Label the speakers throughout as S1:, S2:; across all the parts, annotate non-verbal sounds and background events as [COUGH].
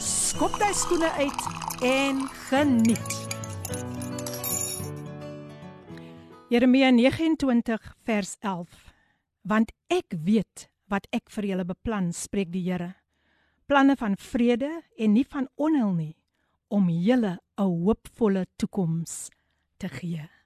S1: skop jy skoene uit en geniet. Jeremia 29 vers 11. Want ek weet wat ek vir julle beplan, spreek die Here. Planne van vrede en nie van onheil nie, om julle 'n hoopvolle toekoms te gee.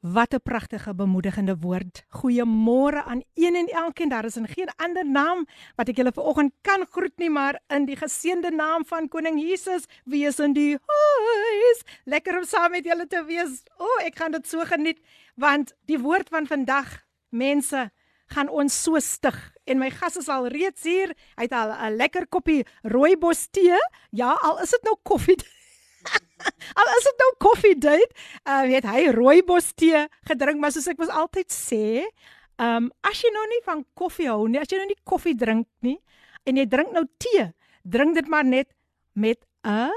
S1: Wat 'n pragtige bemoedigende woord. Goeiemôre aan een en elkeen. Daar is in geen ander naam wat ek julle vanoggend kan groet nie, maar in die geseënde naam van Koning Jesus, wie is in die huis. Lekker om saam met julle te wees. O, oh, ek gaan dit so geniet want die woord van vandag, mense, gaan ons so stig. En my gas is al reeds hier. Hy het al 'n lekker koppie rooibos tee. Ja, al is dit nou koffie. Al is dit nou koffie date, uh weet hy rooibos tee gedrink, maar soos ek mos altyd sê, um as jy nou nie van koffie hou nie, as jy nou nie koffie drink nie en jy drink nou tee, drink dit maar net met 'n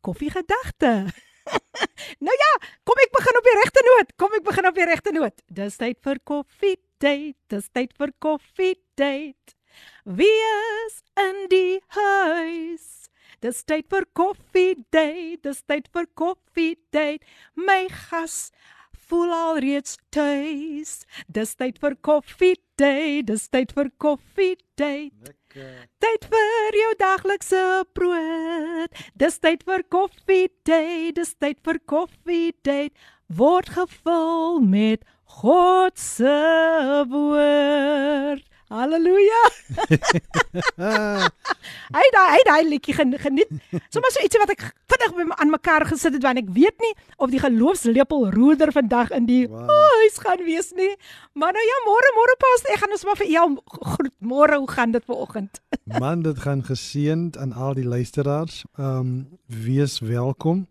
S1: koffiegedagte. [LAUGHS] nou ja, kom ek begin op die regte noot. Kom ek begin op die regte noot. Dis tyd vir koffie date. Dis tyd vir koffie date. Wie is in die huis? Dis tyd vir koffie date. Dis tyd vir koffie date. My gas voel al reeds tuis. Dis tyd vir koffie date. Dis tyd vir koffie date. Lekker. Tyd vir jou daglikse brood. Dis tyd vir koffie date. Dis tyd vir koffie date. Word gevul met God se woord. Halleluja. [LAUGHS] hy daai hy daai liedjie geniet. Sommige so ietsie wat ek vinnig by aan mekaar gesit het want ek weet nie of die geloofslepel roeder vandag in die wow. huis gaan wees nie. Maar nou ja, môre môre pas ek gaan ons maar vir jou groet. Môre hoe gaan dit vanoggend? [LAUGHS]
S2: Man, dit gaan geseënd aan al die luisteraars. Ehm um, wees welkom.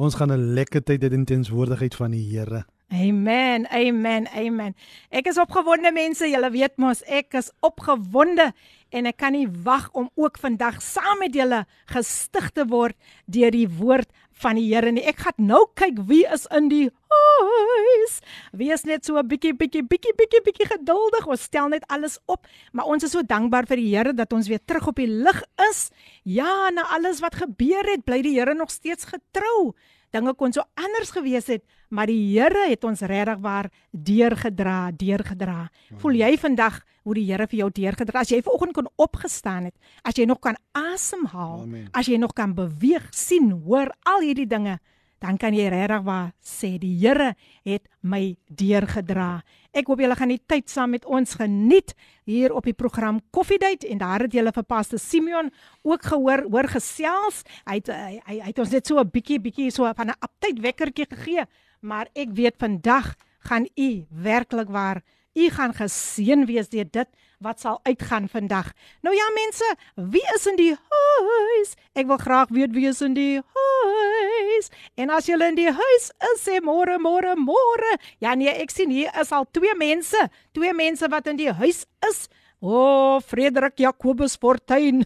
S2: Ons gaan 'n lekker tyd hê in tenswoordigheid van die Here.
S1: Amen. Amen. Amen. Ek is opgewonde mense, julle weet mos ek is opgewonde en ek kan nie wag om ook vandag saam met julle gestig te word deur die woord van die Here nie. Ek gaan nou kyk wie is in die huis. Wees net so 'n bietjie bietjie bietjie bietjie bietjie geduldig. Ons stel net alles op, maar ons is so dankbaar vir die Here dat ons weer terug op die lig is. Ja, na alles wat gebeur het, bly die Here nog steeds getrou dinge kon so anders gewees het, maar die Here het ons regtig waar deurgedra, deurgedra. Voel jy vandag hoe die Here vir jou deurgedra? As jy vanoggend kon opgestaan het, as jy nog kan asemhaal, as jy nog kan beweeg, sien, hoor al hierdie dinge, dan kan jy regtig waar sê die Here het my deurgedra. Ek hoop julle gaan die tyd saam met ons geniet hier op die program Coffee Date en daar het julle vir Pastor Simeon ook gehoor hoor gesels. Hy het hy, hy, hy het ons net so 'n bietjie bietjie so van 'n update wekkertjie gegee, maar ek weet vandag gaan u werklik waar u gaan geseën wees deur dit wat sal uitgaan vandag. Nou ja mense, wie is in die huis? Ek wil graag weet wie is in die huis. En as julle in die huis is, sê môre môre môre. Ja nee, ek sien hier is al twee mense, twee mense wat in die huis is. O, oh, Frederik Jacobus Fortuin.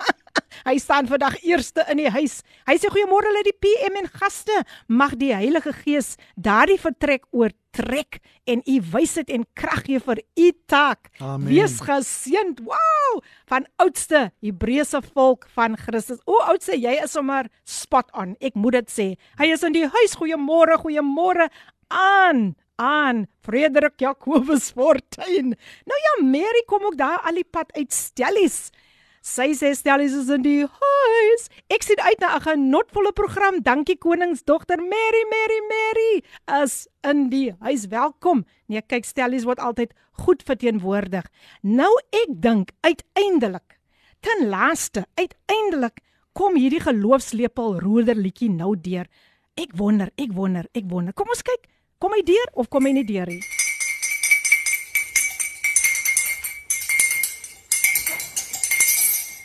S1: [LAUGHS] Hy staan vandag eerste in die huis. Hy sê goeiemôre lê die PM en gaste. Mag die Heilige Gees daardie vertrek oortrek en u wysheid en krag gee vir u taak. Amen. Wees geseënd. Wow! Van oudste Hebreëse volk van Christus. O oudste, jy is sommer spot on. Ek moet dit sê. Hy is in die huis. Goeiemôre, goeiemôre aan aan Frederik Jacobus Fortuin. Nou ja, Mary kom ook daar al die pad uit Stellies. Sy sê Stellies is in die huis. Ek sien uit na 'n genotvolle program. Dankie koningsdogter Mary Mary Mary. As in die huis welkom. Nee, kyk Stellies word altyd goed verteenwoordig. Nou ek dink uiteindelik ten laaste uiteindelik kom hierdie geloofslepel roeder liedjie nou deur. Ek wonder, ek wonder, ek wonder. Kom ons kyk. Kom hy deur of kom hy nie deur nie?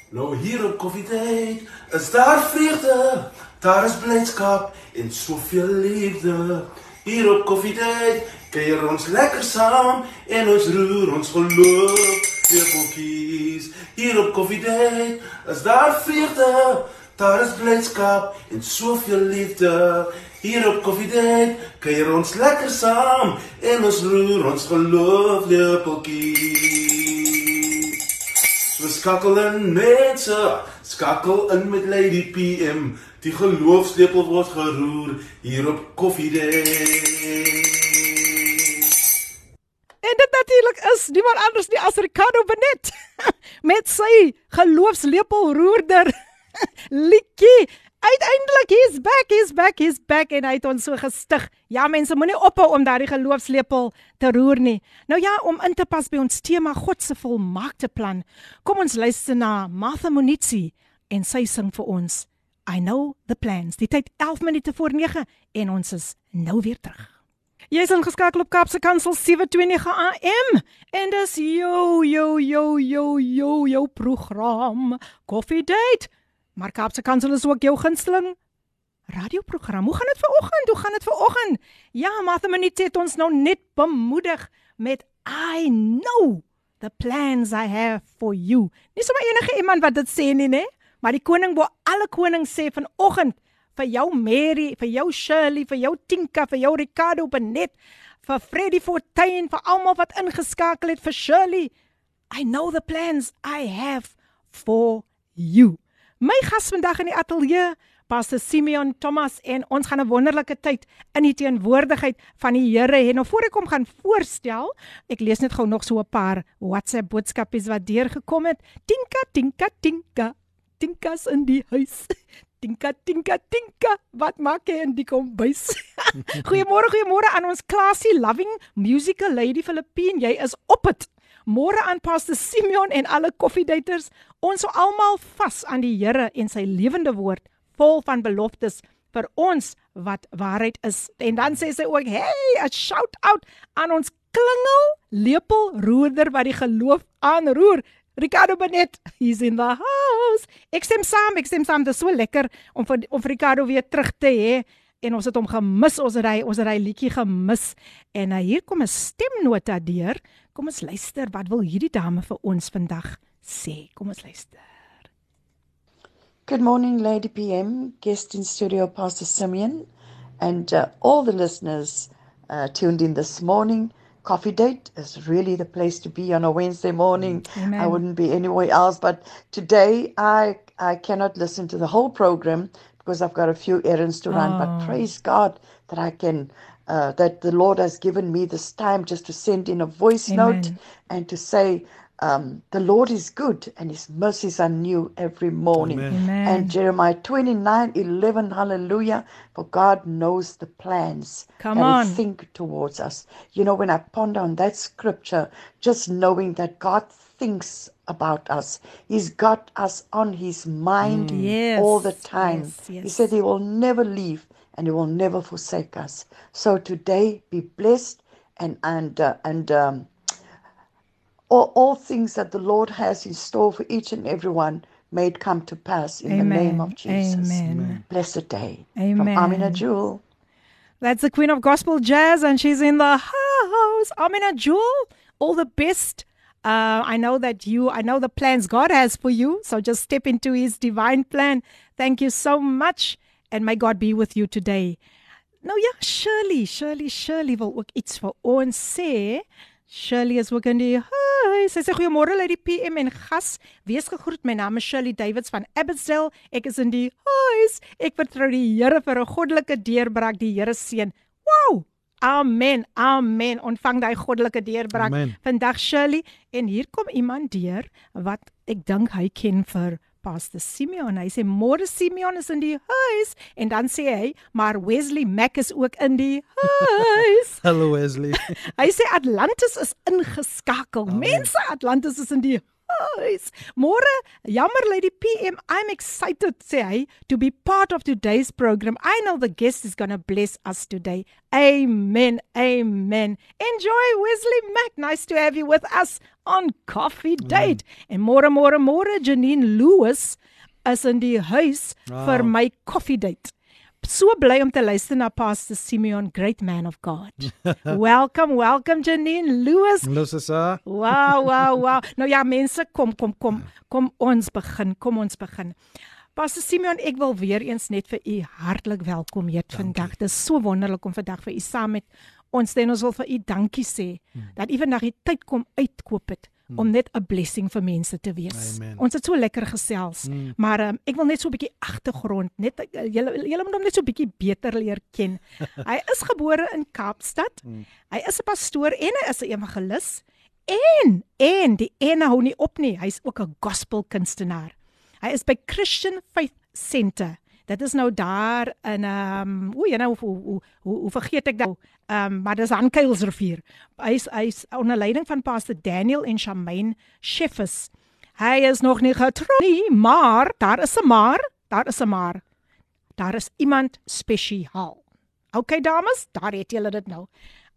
S3: Nou hier op koffietyd is daar vreugde, daar is blydskap en soveel liefde. Hier op koffietyd kuier ons lekker saam en ons roer ons geloof lepeltjies. Hier op koffietyd is daar vreugde, daar is blydskap en soveel liefde. Hier op koffietyd kuier ons lekker saam en ons roer ons geloof lepeltjies. Verskakkel in mense, skakkel in met Lady PM. Die geloofslepel word geroer hier op Coffee Day.
S1: En dit natuurlik is niemand anders nie as Ricardo Benet [LAUGHS] met sy geloofslepel roerder liedjie [LAUGHS] Uiteindelik he's back, he's back, he's back en hy het ons so gestig. Ja, mense moenie ophou om daardie geloofslepel te roer nie. Nou ja, om in te pas by ons tema God se volmaakte plan. Kom ons luister na Martha Munitsi en sy sing vir ons I know the plans. Dit het 11 minute voor 9 en ons is nou weer terug. Jy is ingeskakel op Kapse Kansel 729 AM en dis yo yo yo yo yo yo program Coffee Date. Maar Kapse Kansel is ook jou gunsteling radioprogram. Hoe gaan dit vanoggend? Hoe gaan dit vanoggend? Ja, Martha Minute het ons nou net bemoedig met I know the plans I have for you. Nie sommer enige iemand wat dit sê nie, né? Maar die koning bo alle konings sê vanoggend vir jou Mary, vir jou Shirley, vir jou Tinka, vir jou Ricardo Benet, vir Freddie Fortuin, vir almal wat ingeskakel het vir Shirley. I know the plans I have for you. My gas vandag in die ateljee, Pastor Simeon Thomas en ons gaan 'n wonderlike tyd in die teenwoordigheid van die Here hê. Nou voor ek hom gaan voorstel, ek lees net gou nog so 'n paar WhatsApp boodskapies wat deurgekom het. Tinka, tinka, tinka. Tinkas in die huis. [LAUGHS] Tinka tinka tinka, wat maak jy in die kombuis? [LAUGHS] goeiemôre, goeiemôre aan ons Klasie Loving Musical Lady Filippine. Jy is op dit. Môre aan Pastor Simeon en alle koffiedaters. Ons sou almal vas aan die Here en sy lewende woord vol van beloftes vir ons wat waarheid is. En dan sê sy ook, "Hey, a shout out aan ons klingel lepel roerder wat die geloof aanroer." Ricardo Benet, he's in the house. Ek stem saam, ek stem saam. Dit is so lekker om vir om vir Ricardo weer terug te hê en ons het hom gemis. Ons het hy ons het hy liedjie gemis. En uh, hier kom 'n stemnota deur. Kom ons luister. Wat wil hierdie dame vir ons vandag sê? Kom ons luister.
S4: Good morning, Lady PM, guest in studio, Pastor Simeon, and uh, all the listeners uh, tuned in this morning. Coffee Date is really the place to be on a Wednesday morning.
S1: Amen.
S4: I wouldn't be anywhere else. But today I I cannot listen to the whole program because I've got a few errands to run.
S1: Oh.
S4: But praise God that I can uh, that the Lord has given me this time just to send in a voice note and to say um, the Lord is good and his mercies are new every morning.
S2: Amen.
S1: Amen.
S4: And Jeremiah 29 11, hallelujah. For God knows the plans
S1: Come
S4: that
S1: on.
S4: He think towards us. You know, when I ponder on that scripture, just knowing that God thinks about us, He's got us on His mind
S1: Yes,
S4: all the time.
S1: yes,
S4: He said He will never leave and He will never forsake us. So today, be blessed and and uh, and um, all, all things that the Lord has in store for each and every one may it come to pass in the name of Jesus.
S1: Amen.
S4: Blessed day.
S1: Amen.
S4: From Amina Jewel.
S1: That's the queen of gospel jazz, and she's in the house. Amina Jewel, all the best. Uh, I know that you, I know the plans God has for you. So just step into his divine plan. Thank you so much. And may God be with you today. Nou ja, Shirley, Shirley, Shirley wil ook iets vir ons sê. Shirley is ook in die huis. Sy sê goeiemôre uit die PM en gas. Wees gegroet. My naam is Shirley Davids van Abbotsdale. Ek is in die huis. Ek vertrou die Here vir 'n goddelike deurbraak. Die Here seën. Wow! Amen. Amen. Ontvang daai goddelike deurbraak
S2: Amen.
S1: vandag Shirley en hier kom iemand deur wat ek dink hy ken vir Pastor Simeon. Hy sê môre Simeon is in die huis en dan sê hy maar Wesley Mack is ook in die huis. [LAUGHS]
S2: Hallo Wesley. [LAUGHS]
S1: Hy sê Atlantis is ingeskakel. Mense, Atlantis is in die Yes. Môre, uh, jammer Lady PM, I'm excited sê hy to be part of today's program. I know the guest is going to bless us today. Amen. Amen. Enjoy Wesley Mac. Nice to have you with us on Coffee Date. En môre môre môre Janine Lewis is in die huis
S2: Wow.
S1: vir my Coffee Date. So bly om te luister na Pastor Simeon, great man of God. [LAUGHS] welcome, welcome Janine Lewis.
S2: Lussa.
S1: Wow, wow, [LAUGHS] wow. Nou ja, mense, kom, kom, kom. Kom ons begin. Kom ons begin. Pastor Simeon, ek wil weer eens net vir u hartlik welkom heet vandag. Dit is so wonderlik om vandag vir u saam met ons te en ons wil vir u dankie sê
S2: Hmm.
S1: dat u vandag die tyd kom uitkoop het om net 'n blessing vir mense te wees.
S2: Amen.
S1: Ons het so lekker gesels.
S2: Mm.
S1: Maar um, ek wil net so 'n bietjie agtergrond, net uh, julle julle moet hom net so 'n bietjie beter leer ken. [LAUGHS] hy is gebore in Kaapstad.
S2: Mm.
S1: Hy is 'n pastoor en hy is 'n evangelis. En en die ene hou nie op nie. Hy's ook 'n gospel kunstenaar. Hy is by Christian Faith Center. Dit is nou daar in ehm um, o, jy nou hoe hoe hoe, hoe vergeet ek dit? Ehm um, maar dis aan Kuilsrivier. Hy's hy's onder leiding van Pastor Daniel en Shamaine Sheffers. Hy is nog nie getroud nie, maar daar is 'n maar, daar is 'n maar. Daar is iemand spesiaal. OK dames, daar het julle dit nou.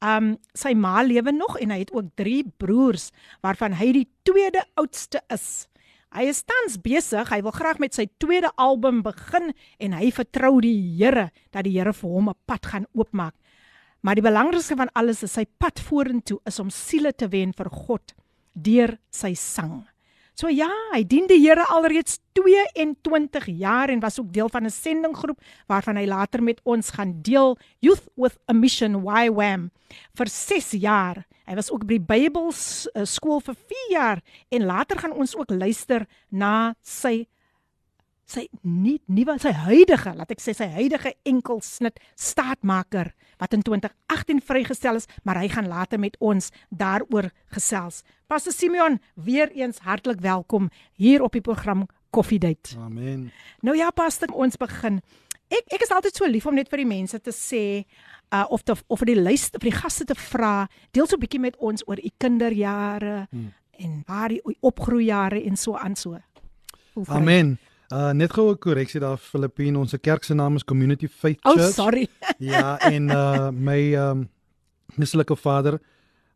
S1: Um sy ma lewe nog en hy het ook 3 broers waarvan hy die tweede oudste is. Hy is tans besig, hy wil graag met sy tweede album begin en hy vertrou die Here dat die Here vir hom 'n pad gaan oopmaak. Maar die belangrikste van alles is sy pad vorentoe is om siele te wen vir God deur sy sang. So ja, hy dien die Here alreeds 22 jaar en was ook deel van 'n sendinggroep waarvan hy later met ons gaan deel Youth with a Mission YWAM vir 6 jaar. Hy was ook by die Bybel uh, skool vir 4 jaar en later gaan ons ook luister na sy sy nie nuwe sy huidige, laat ek sê sy huidige enkelsnit staatmaker wat in 2018 vrygestel is, maar hy gaan later met ons daaroor gesels. Pastor Simeon, weer eens hartlik welkom hier op die program Coffee Date.
S2: Amen.
S1: Nou ja, pastor, ons begin. Ek ek is altyd so lief om net vir die mense te sê uh of te, of vir die luister vir die gaste te vra, deel so 'n bietjie met ons oor u kinderjare
S2: Hmm.
S1: en waar die opgroeijare en so aan so.
S2: Amen. Uh net gou 'n korreksie daar Filippine. Ons kerk se naam is Community Faith
S1: Oh,
S2: Church.
S1: sorry. [LAUGHS]
S2: Ja, en uh my um mislike vader,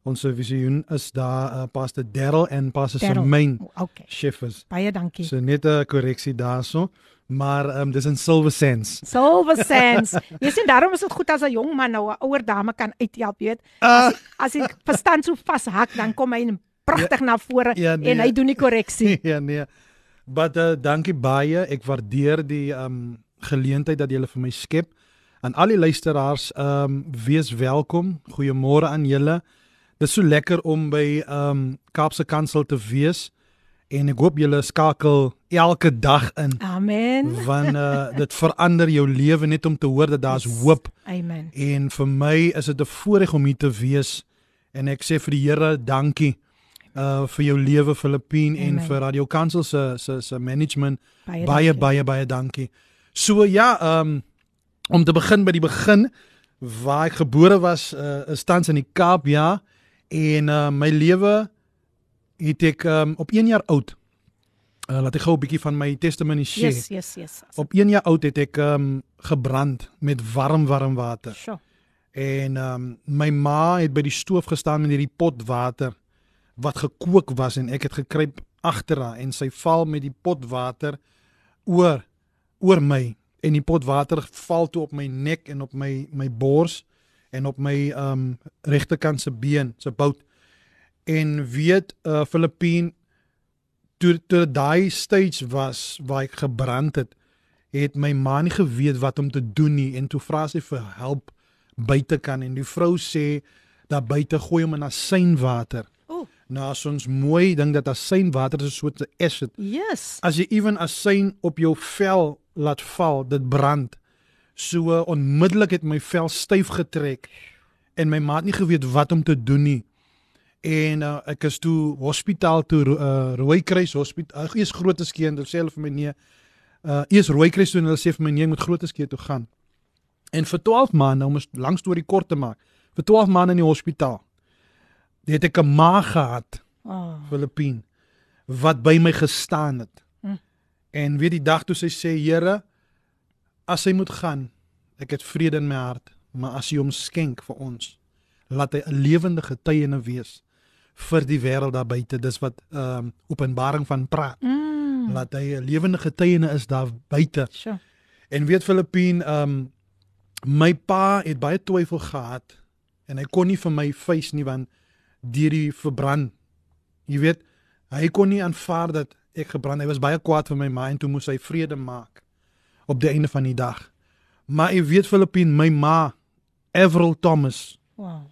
S2: ons visioen is daar uh, Pastor Darryl en Pastor
S1: Darryl.
S2: Semaine
S1: Okay.
S2: Sheffers.
S1: Baie dankie.
S2: So net 'n korreksie daarso, maar um dis in Silver Sands.
S1: Silver Sands. [LAUGHS] Jy sien daarom is dit goed as 'n jong man nou 'n ouer dame kan uithelp, jy weet.
S2: Ah,
S1: As as hy verstand so vashak, dan kom hy pragtig na vore
S2: ja, nee.
S1: en hy doen die korreksie. [LAUGHS]
S2: ja nee. But uh dankie baie. Ek waardeer die um geleentheid dat julle vir my skep. Aan al die luisteraars, um wees welkom. Goeiemôre aan julle. Dit is so lekker om by um Kaapse Kansel te wees en ek hoop julle skakel elke dag in
S1: Amen.
S2: want uh dit verander jou lewe net om te hoor dat daar's hoop
S1: Amen.
S2: en vir my is dit 'n voorreg om hier te wees en ek sê vir die Here dankie uh vir jou lewe Filippine en vir Radio Kansel se se se management
S1: Baie
S2: baie
S1: dankie.
S2: baie baie dankie. So ja, um om te begin by die begin waar ek gebore was uh, is tans in die Kaap ja en uh, my lewe het ek um, op 1 jaar oud uh, laat ek gou 'n bietjie van my testimony share.
S1: Yes, yes, yes.
S2: Op 1 jaar oud het ek um, gebrand met warm warm water.
S1: Sjoe.
S2: En um, my ma het by die stoof gestaan met hierdie pot water wat gekook was en ek het gekruip agter haar en sy val met die pot water oor oor my. En die pot water val toe op my nek en op my my bors en op my um regterkant se been se bout. En weet uh Filippine toe toe daai stage was waar ek gebrand het het my ma nie geweet wat om te doen nie. En toe vra sy vir hulp buite kan en die vrou sê daar buite gooi hom in asynwater.
S1: O,
S2: Nou ons mooi dink dat asynwater is soort 'n acid.
S1: yes.
S2: As jy ewen asyn op jou vel laat val, dit brand. So uh, onmiddellik het my vel styf getrek en my maat nie geweet wat om te doen nie. En uh, ek is toe hospitaal toe uh, Rooikruis hospitaal. Uh, eers Groote en hulle sê hulle vir my nee. Uh eers Rooikruis toe en hulle sê vir my nee, ek moet Groote toe gaan. En vir 12 maande om 'n lang storie kort te maak, vir 12 maande in die hospitaal. Het ek 'n maag gehad
S1: Oh,
S2: Filippine wat by my gestaan het.
S1: Mm.
S2: En weet die dag toe sy sê Here, as hy moet gaan, ek het vrede in my hart, maar as hy hom skenk vir ons, laat hy 'n lewende getuienis wees vir die wêreld daar buite. Dis wat ehm um, Openbaring van praat.
S1: Mm.
S2: Laat hy 'n lewende getuienis is daar buite.
S1: Sure.
S2: En weet Filippien, ehm um, my pa het baie twyfel gehad en hy kon nie vir my face nie want deur die verbrand. Jy weet, hy kon nie aanvaar dat ek gebrand. Hy was baie kwaad vir my ma en toe moes hy vrede maak op die einde van die dag. Maar jy weet Filippien, my ma Avril Thomas,
S1: Wow.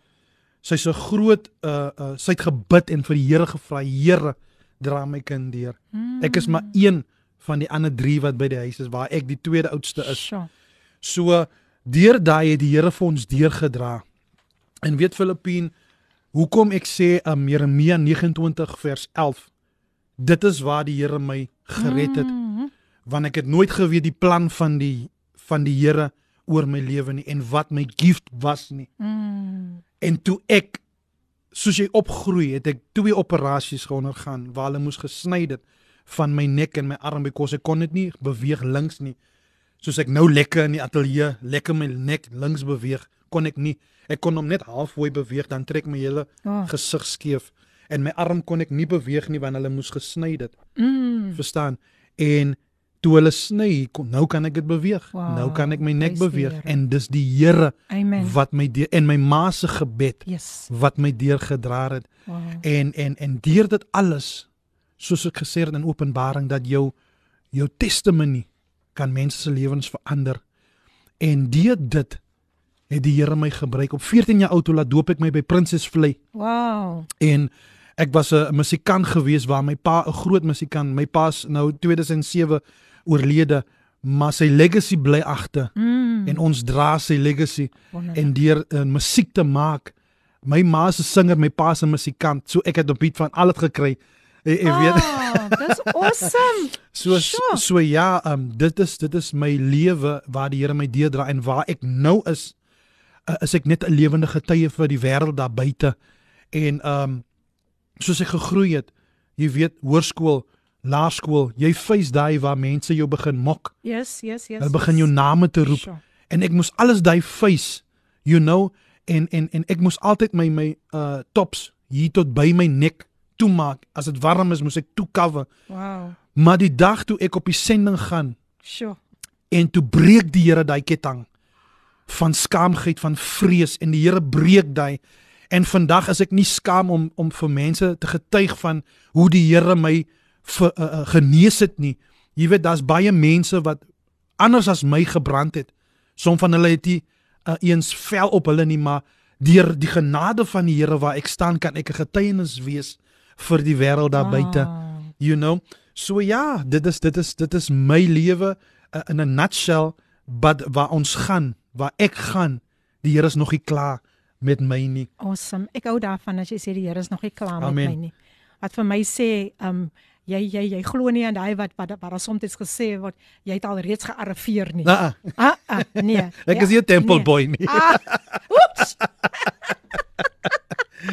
S2: sy's 'n groot uh uh sy het gebid en vir die Here gevra, Here, dra my kind deur.
S1: Mm.
S2: Ek is maar een van die ander 3 wat by die huis is waar ek die tweede oudste is.
S1: Sure.
S2: So deur daai het die Here vir ons deurgedra. En weet Filippien, hoekom ek sê um, Jeremia 29 vers 11. Dit is waar die Here my gered het
S1: Mm.
S2: want ek het nooit geweet die plan van die van die Here oor my lewe nie en wat my gift was nie.
S1: Mm.
S2: En toe ek soos jy opgroei, het ek twee operasies geondergaan waar hulle moes gesny het van my nek en my arm because ek kon dit nie beweeg links nie. Soos ek nou lekker in die ateljee lekker my nek links beweeg, kon ek nie. Ek kon hom net halfway beweeg dan trek my hele
S1: Oh.
S2: gesig skeef en my arm kon ek nie beweeg nie want hulle moes gesny het.
S1: Mm.
S2: Verstaan? En toe hulle sny, kon, nou kan ek dit beweeg.
S1: Wow,
S2: nou kan ek my nek
S1: die
S2: beweeg en dis die Here wat my deur en my ma se gebed
S1: Yes.
S2: wat my deurgedra het
S1: Wow.
S2: en en en deur dit alles soos ek gesê het in Openbaring dat jou jou testimony kan mense se lewens verander en deur dit het die Here my gebruik op 14 jaar oud toe laat doop ek my by Princess Vlei
S1: Wow.
S2: en ek was 'n musikant gewees waar my pa 'n groot musikant my pa's nou 2007 oorlede maar sy legacy bly agter
S1: Mm.
S2: en ons dra sy legacy
S1: Wonderlik.
S2: en deur uh, musiek te maak. My ma se singer, my pa se musikant, so ek het op beat van al dit gekry. Jy, jy weet,
S1: Ah, dis awesome. [LAUGHS]
S2: so
S1: sure.
S2: so ja, um, dit is dit is my lewe waar die Here my deurdra en waar ek nou is uh, is ek net 'n lewende getuie vir die wêreld daar buite. En um soos ek gegroei het, jy weet, hoërskool, laerskool, jy face daai waar mense jou begin mok.
S1: Yes, yes, yes.
S2: Hulle begin jou name te roep.
S1: Sure.
S2: en ek moes alles daai face you know en en en ek moes altyd my my uh tops hier tot by my nek toemaak as dit warm is moes ek toe cover
S1: Wow.
S2: maar die dag toe ek op die sending gaan
S1: Sure.
S2: en toe breek die Here daai ketting van skaamheid van vrees en die Here breek daai. En vandag is ek nie skaam om om vir mense te getuig van hoe die Here my ver, uh, uh, genees het nie. Jy weet daar's baie mense wat anders as my gebrand het. Som van hulle het nie uh, eens vel op hulle nie maar deur die genade van die Here waar ek staan kan ek 'n getuienis wees vir die wêreld daar buite.
S1: Wow.
S2: you know? So ja dit is dit is dit is my lewe uh, in 'n nutshell but waar ons gaan waar ek gaan die Here is nog nie klaar met my nie
S1: Awesome. Ek hou daarvan as jy sê die Here is nog nie klaar met
S2: Amen.
S1: my nie. Wat vir my sê, um jy jy jy glo nie aan daai wat wat wat daar soms gesê word, jy het al reeds gearriveer nie.
S2: uh,
S1: Ah, ah nee. [LAUGHS]
S2: ek is nie 'n temple boy nie
S1: Ah, oeps. [LAUGHS]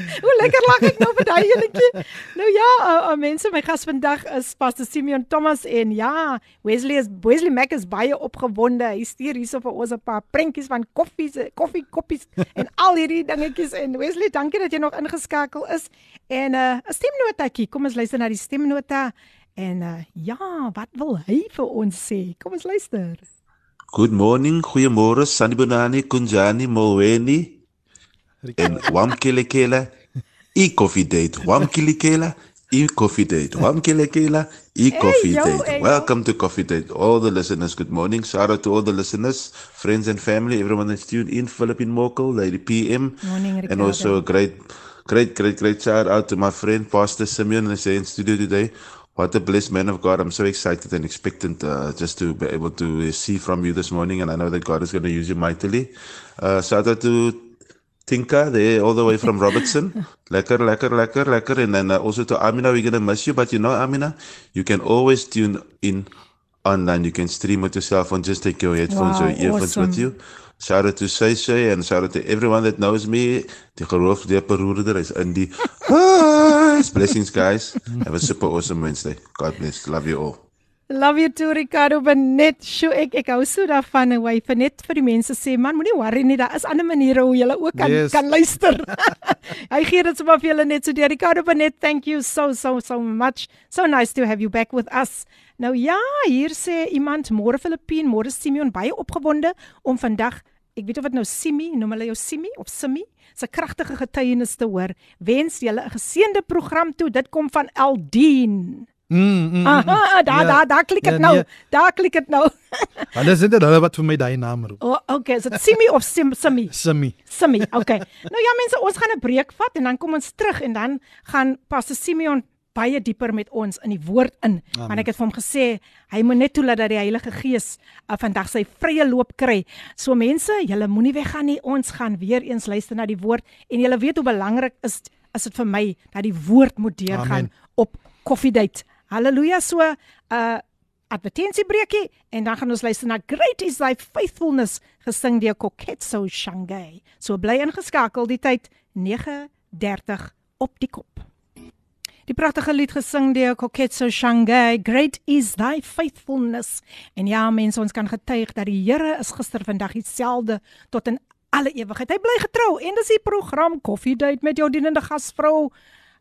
S1: [LAUGHS] Hoe lekker lag ek nou vir daai enetjie. Nou ja, uh, uh, mense, my gas vandag is Pastor Simeon Thomas en ja, Wesley is Wesley Mac is baie opgewonde. Hy stuur hierso vir ons 'n paar prentjies van koffies, koffie koppies en al hierdie dingetjies en Wesley, dankie dat jy nog ingeskakel is. En uh, 'n stemnotaatjie. Kom ons luister na die stemnota. En uh, ja, wat wil hy vir ons sê? Kom ons luister.
S5: Good morning, goeiemôre Sanibonani, Kunjani, Molweni en Wamkelekela. E coffee date. Wamkelekela. E coffee date. Wamkelekela. E coffee
S1: yo,
S5: date.
S1: hey.
S5: Welcome to Coffee Date. All the listeners, good morning. Shout out to all the listeners, friends and family, everyone that's tuned in. Philippine Mokel, Lady PM.
S1: Morning,
S5: And also a great, great, great, great shout out to my friend Pastor Simeon is in studio today. What a blessed man of God. I'm so excited and expectant uh, just to be able to see from you this morning. And I know that God is going to use you mightily. Uh, shout out to Tinka there all the way from [LAUGHS] Robertson. lekker, lekker, lekker, lekker. And then uh, also to Amina, we're going to miss you. But you know, Amina, you can always tune in online. You can stream it yourself and just take your headphones
S1: Wow,
S5: or earphones
S1: awesome.
S5: with you. Shout out to Shay and shout out to everyone that knows me. Die geloofsleerperoerder is in die. Blessings guys. Have a super awesome Wednesday. God bless. Love you all.
S1: Love you too Ricardo Benet. Sjoe, ek ek hou so daarvan hoe hy vir net vir die mense sê, man, moenie worry nie, daar is ander maniere hoe jy ook kan
S2: Yes.
S1: kan luister. [LAUGHS] hy gee dit sommer vir julle net so deur. Ricardo Benet, thank you so so so much. So nice to have you back with us. Nou ja, hier sê iemand môre Filippien, môre Simeon baie opgewonde om vandag Ek weet of dit nou Simi, noem hulle jou Simi of Simi, se kragtige getuienis te hoor. Wens julle 'n geseënde program toe. Dit kom van Eldien.
S2: Mm, mm, mm,
S1: Aha, daar
S2: Ja.
S1: daar daar klik dit
S2: Ja,
S1: nou.
S2: nee.
S1: Daar klik dit nou. [LAUGHS]
S2: Hulle is dit hulle wat vir my daai naam roep.
S1: O, oh, okay, is dit Simi of Sim Simi?
S2: Simmy.
S1: Simi. Okay. Nou ja mense, ons gaan 'n breek vat en dan kom ons terug en dan gaan Pastor Simeon baie dieper met ons in die woord in.
S2: Amen.
S1: Want ek het vir hom gesê hy moet net toelaat dat die Heilige Gees uh, vandag sy vrye loop kry. So mense, julle moenie weggaan nie. Ons gaan weer eens luister na die woord en julle weet hoe belangrik is is dit vir my dat die woord moet deurgaan
S2: Amen.
S1: op koffiedייט. Halleluja. So uh advertensiebreekie en dan gaan ons luister na Great is thy faithfulness gesing deur Koketso Shangai. So bly ingeskakel die tyd 9:30 op die kop. Die pragtige lied gesing deur Koketso Shangai, Great is thy faithfulness. En ja, mense, ons kan getuig dat die Here is gister, vandag dieselfde tot in alle ewigheid. Hy bly getrou en dis die program Coffee Date met jou dienende gasvrou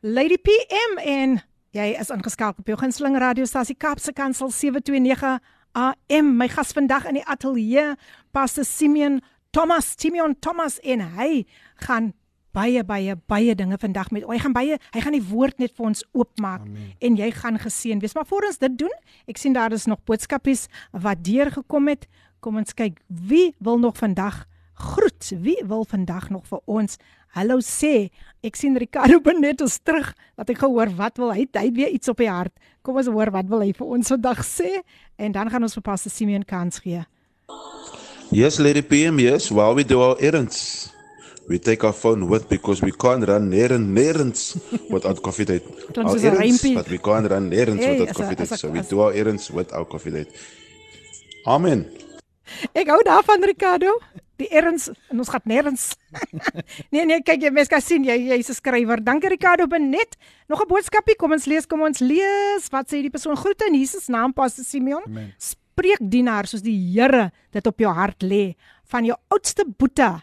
S1: Lady PM en jy is ingeskakel op jou gunsteling radiostasie Kaapse Kansel 729 AM. My gas vandag in die ateljee, Pastor Simeon Thomas, Simeon Thomas en hy gaan baie baie baie dinge vandag met hy gaan baie hy gaan die woord net vir ons oopmaak Amen. en jy gaan geseën wees. Maar voor ons dit doen, ek sien daar is nog boodskapies wat deurgekom het. Kom ons kyk wie wil nog vandag groet. Wie wil vandag nog vir ons hallo sê? Ek sien Ricardo [LAUGHS] Benet is terug. Laat ek gehoor wat wil hy? Hy het weer iets op die hart. Kom ons hoor wat wil hy vir ons vandag sê en dan gaan ons vir Pastor Simeon kans gee.
S5: Yes, Lady PM, yes. While we do our errands, we take our phone with because we can't run errands, errands without coffee date. [LAUGHS] Our errands, but we can't run errands
S1: Hey,
S5: without coffee date. So we do our errands with our coffee date. Amen.
S1: Ek hou daarvan Ricardo. Die erns en ons gaan nêrens. [LAUGHS] nee nee, kyk jy mens kan sien jy jy's 'n skrywer. Dankie Ricardo Benet. Nog 'n boodskapie. Kom ons lees, kom ons lees. Wat sê die persoon? Groete in Jesus naam Pastor Simeon.
S2: Amen.
S1: Spreek dienaar soos die Here dit op jou hart lê van jou oudste boetie.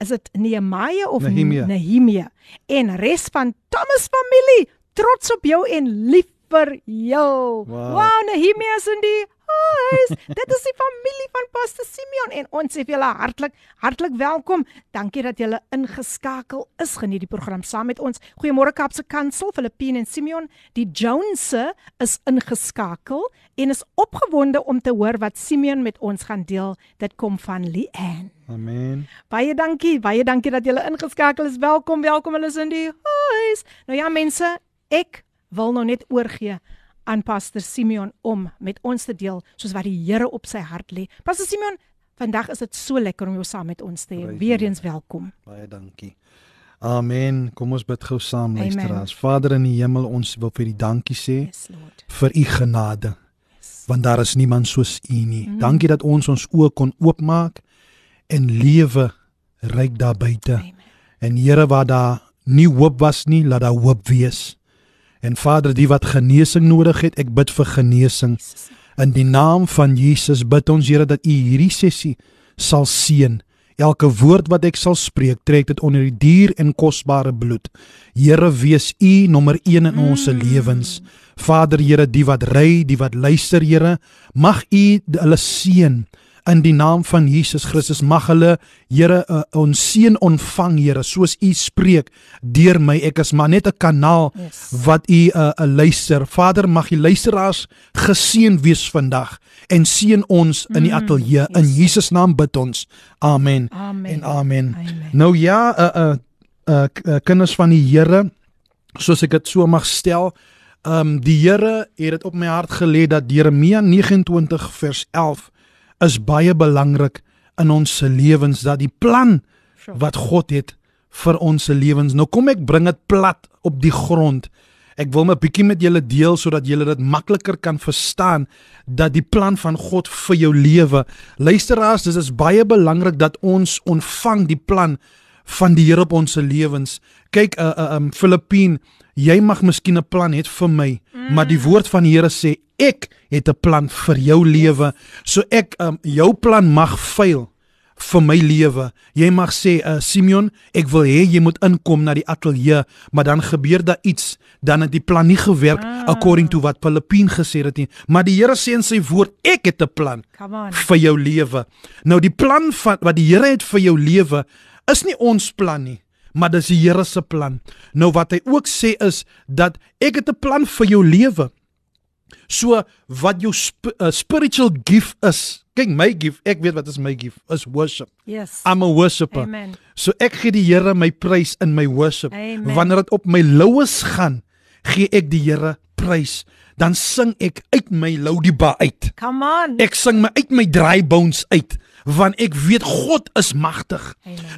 S1: Is dit Nehemia of
S2: Nehemia.
S1: Nehemia? En res van Thomas familie trots op jou en lief vir jou.
S2: Wow.
S1: wow Nehemia is in die huis. Dit is die familie van Pastor Simeon en ons sê vir julle hartlik hartlik welkom. Dankie dat julle ingeskakel is. Geniet die program saam met ons. Goeiemôre Kapse Kansel, Filippine en Simeon. Die Jonese is ingeskakel en is opgewonde om te hoor wat Simeon met ons gaan deel. Dit kom van Leanne.
S2: Amen.
S1: Baie dankie, baie dankie dat julle ingeskakel is. Welkom, welkom hulle is in die huis. Nou ja mense, ek wil nou net oorgee aan Pastor Simeon om met ons te deel soos wat die Here op sy hart lê. Pastor Simeon, vandag is dit so lekker om jou saam met ons te hê.
S2: Prys die
S1: Weereens welkom.
S2: Baie dankie. Amen. Kom ons bid gou saam,
S1: Amen.
S2: luisteraars. Vader in die hemel, ons wil vir U dankie sê
S1: Yes Lord.
S2: vir U genade. Want daar is niemand soos U nie.
S1: Mm.
S2: Dankie dat ons ons oë kon oopmaak en lewe ryk daar buite.
S1: Amen.
S2: En Here waar daar nie hoop was nie, laat daar hoop wees. En Vader, die wat genesing nodig het, ek bid vir genesing. In die naam van Jesus bid ons Here dat U hierdie sessie sal seën. Elke woord wat ek sal spreek, trek dit onder die duur en kosbare bloed. Here, wees U nommer 1 in ons
S1: Mm.
S2: lewens. Vader, Here, die wat ry, die wat luister, Here, mag U hulle seën in die naam van Jesus Christus. Mag hulle, Here, uh, ons seën ontvang, Here, soos U spreek deur my. Ek is maar net 'n kanaal
S1: Yes.
S2: wat u 'n uh, uh, luister. Vader, mag die luisteraars geseën wees vandag en seën ons in die
S1: Mm,
S2: ateljee. In
S1: yes.
S2: Jesus naam bid ons. Amen.
S1: Amen.
S2: En amen.
S1: Amen.
S2: Nou ja, uh uh, uh, uh kinders van die Here, soos ek dit so mag stel, ehm um, die Here het dit op my hart gelê dat Jeremia 29 vers 11 is baie belangrik in ons se lewens dat die plan wat God het vir ons se lewens. Nou kom ek bring dit plat op die grond. Ek wil 'n bietjie met julle deel sodat julle dit makliker kan verstaan dat die plan van God vir jou lewe. Luisteraars, dis is baie belangrik dat ons ontvang die plan van die Here op ons se lewens. Kyk, uh uh um Filippien, jy mag miskien 'n plan hê vir my, mm. maar die woord van die Here sê ek het 'n plan vir jou lewe. So ek um jou plan mag faal vir my lewe. Jy mag sê, uh, Simeon, ek wil hê jy moet inkom na die ateljee, maar dan gebeur daar iets, dan het die plan nie gewerk ah. according to wat Filippien gesê het nie. Maar die Here sê in sy woord, ek het 'n plan vir jou lewe. Nou die plan van wat die Here het vir jou lewe is nie ons plan nie maar dis die Here se plan. Nou wat hy ook sê is dat ek het 'n plan vir jou lewe. So wat jou sp uh, spiritual gift is. Kyk my gift, ek weet wat is my gift, is worship.
S1: Yes.
S2: I'm a worshipper.
S1: Amen.
S2: So ek gee die Here my prys in my worship.
S1: Amen.
S2: Wanneer dit op my lowes gaan, gee ek die Here prys. Dan sing ek uit my loudiba uit.
S1: Come on.
S2: Ek sing my uit my dry bones uit want ek weet God is magtig.